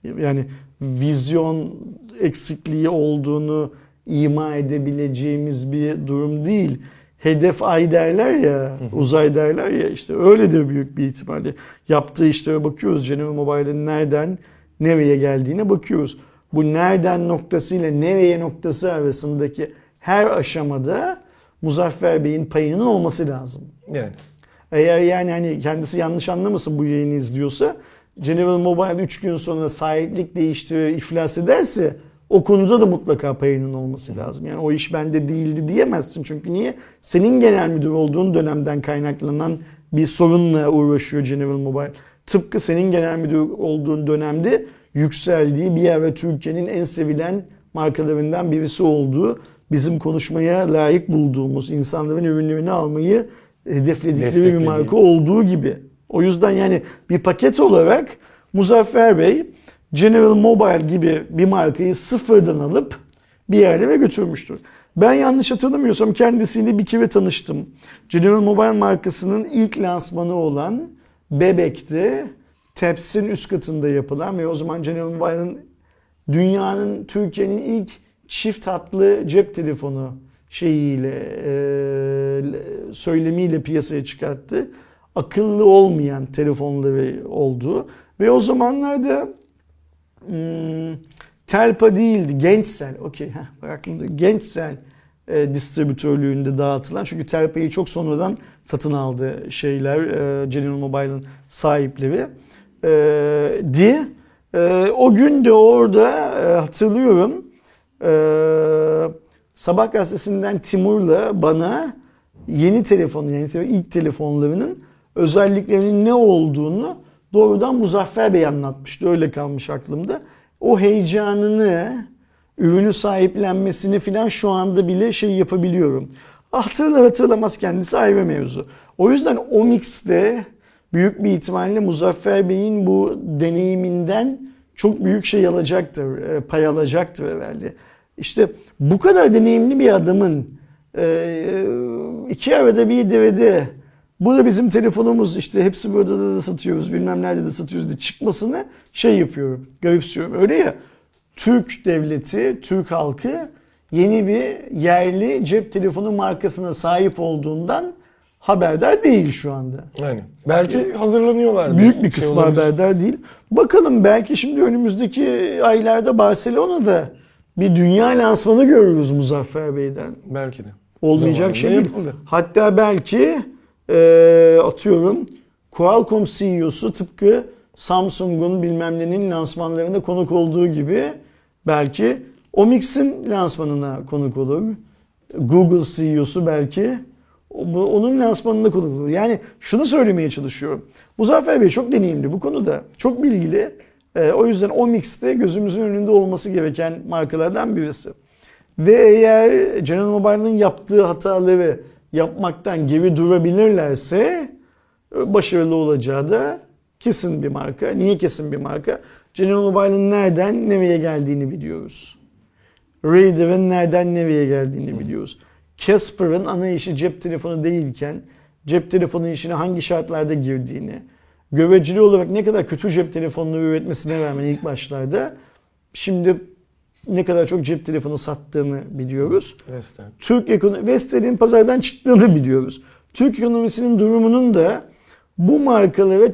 Speaker 2: Yani vizyon eksikliği olduğunu ima edebileceğimiz bir durum değil. Hedef ay derler ya, uzay derler ya işte öyledir büyük bir ihtimalle. Yaptığı işlere bakıyoruz. General Mobile'ın nereden nereye geldiğine bakıyoruz. Bu nereden noktasıyla nereye noktası arasındaki her aşamada Muzaffer Bey'in payının olması lazım.
Speaker 1: Yani.
Speaker 2: Eğer yani hani kendisi yanlış anlamasın bu yayını izliyorsa General Mobile 3 gün sonra sahiplik değiştirir, iflas ederse o konuda da mutlaka payının olması lazım. Yani o iş bende değildi diyemezsin. Çünkü niye? Senin genel müdür olduğun dönemden kaynaklanan bir sorunla uğraşıyor General Mobile. Tıpkı senin genel müdür olduğun dönemde yükseldiği bir ara Türkiye'nin en sevilen markalarından birisi olduğu, bizim konuşmaya layık bulduğumuz, insanların ürünlerini almayı hedefledikleri bir marka olduğu gibi. O yüzden yani bir paket olarak Muzaffer Bey General Mobile gibi bir markayı sıfırdan alıp bir yerlere götürmüştür. Ben yanlış hatırlamıyorsam kendisiyle bir kere tanıştım. General Mobile markasının ilk lansmanı olan Bebek'te Teps'in üst katında yapılan ve o zaman General Mobile'ın dünyanın Türkiye'nin ilk çift hatlı cep telefonu şeyiyle e, söylemiyle piyasaya çıkarttı. Akıllı olmayan telefonları oldu ve o zamanlarda hmm, Telpa değildi. Gençsel. Okey. aklımda. Gençsel e, distribütörlüğünde dağıtılan. Çünkü Telpa'yı çok sonradan satın aldı şeyler. E, General Mobile'ın sahipleri. E, di. E, o gün de orada e, hatırlıyorum. E, Sabah gazetesinden Timur'la bana yeni telefonu yani ilk telefonlarının özelliklerinin ne olduğunu doğrudan Muzaffer Bey anlatmıştı. Öyle kalmış aklımda. O heyecanını, ürünü sahiplenmesini filan şu anda bile şey yapabiliyorum. Hatırlar hatırlamaz kendisi ayrı mevzu. O yüzden Omix'te büyük bir ihtimalle Muzaffer Bey'in bu deneyiminden çok büyük şey alacaktır, e, pay alacaktır herhalde. İşte bu kadar deneyimli bir adamın e, iki arada bir devrede bu da bizim telefonumuz işte hepsi burada da satıyoruz bilmem nerede de satıyoruz diye çıkmasını şey yapıyorum, garipsiyorum. Öyle ya Türk devleti, Türk halkı yeni bir yerli cep telefonu markasına sahip olduğundan haberdar değil şu anda.
Speaker 1: Yani. Belki hazırlanıyorlardır.
Speaker 2: Büyük bir
Speaker 1: Şey
Speaker 2: kısmı
Speaker 1: olabilir.
Speaker 2: haberdar değil. Bakalım belki şimdi önümüzdeki aylarda Barcelona'da bir dünya lansmanı görürüz Muzaffer Bey'den.
Speaker 1: Belki de.
Speaker 2: Olmayacak
Speaker 1: Zamanında
Speaker 2: şey değil.
Speaker 1: yapıldı.
Speaker 2: Hatta belki e, atıyorum Qualcomm CEO'su tıpkı Samsung'un bilmem nenin lansmanlarında konuk olduğu gibi belki Omix'in lansmanına konuk olur. Google CEO'su belki onun lansmanında konuk olur. Yani şunu söylemeye çalışıyorum. Muzaffer Bey çok deneyimli bu konuda. Çok bilgili. E, o yüzden Omix'te gözümüzün önünde olması gereken markalardan birisi. Ve eğer General Mobile'ın yaptığı hataları yapmaktan geri durabilirlerse e, başarılı olacağı da kesin bir marka. Niye kesin bir marka? General Mobile'ın nereden nereye geldiğini biliyoruz. Raider'ın nereden nereye geldiğini biliyoruz. Casper'ın ana işi cep telefonu değilken cep telefonu işine hangi şartlarda girdiğini, göreceli olarak ne kadar kötü cep telefonları üretmesine rağmen ilk başlarda şimdi ne kadar çok cep telefonu sattığını biliyoruz.
Speaker 1: Western.
Speaker 2: Türk ekonomi Vestel'in pazardan çıktığını biliyoruz. Türk ekonomisinin durumunun da bu markalara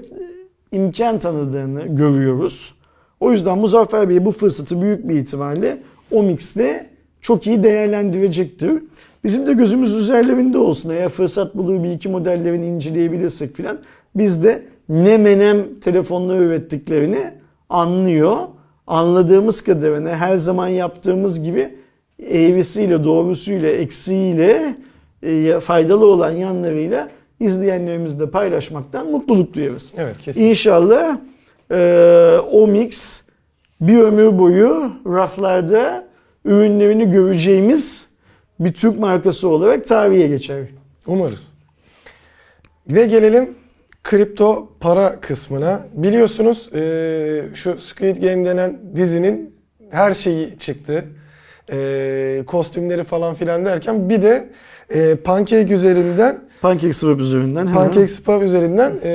Speaker 2: imkan tanıdığını görüyoruz. O yüzden Muzaffer Bey bu fırsatı büyük bir ihtimalle Omix'le çok iyi değerlendirecektir. Bizim de gözümüz üzerlerinde olsun. Eğer fırsat bulur bir iki modellerini inceleyebilirsek filan biz de ne menem telefonlar ürettiklerini anlıyor. Anladığımız kadarıyla her zaman yaptığımız gibi eğrisiyle, doğrusuyla, eksiğiyle, e, faydalı olan yanlarıyla izleyenlerimizle paylaşmaktan mutluluk duyarız.
Speaker 1: Evet kesin.
Speaker 2: İnşallah e, Omix bir ömür boyu raflarda ürünlerini göreceğimiz bir Türk markası olarak tarihe geçer.
Speaker 1: Umarız. Ve gelelim kripto para kısmına. Biliyorsunuz eee, şu Squid Game denen dizinin her şeyi çıktı. Eee, kostümleri falan filan derken bir de eee Pancake üzerinden
Speaker 2: Pancake Swap üzerinden.
Speaker 1: Pancake Swap üzerinden eee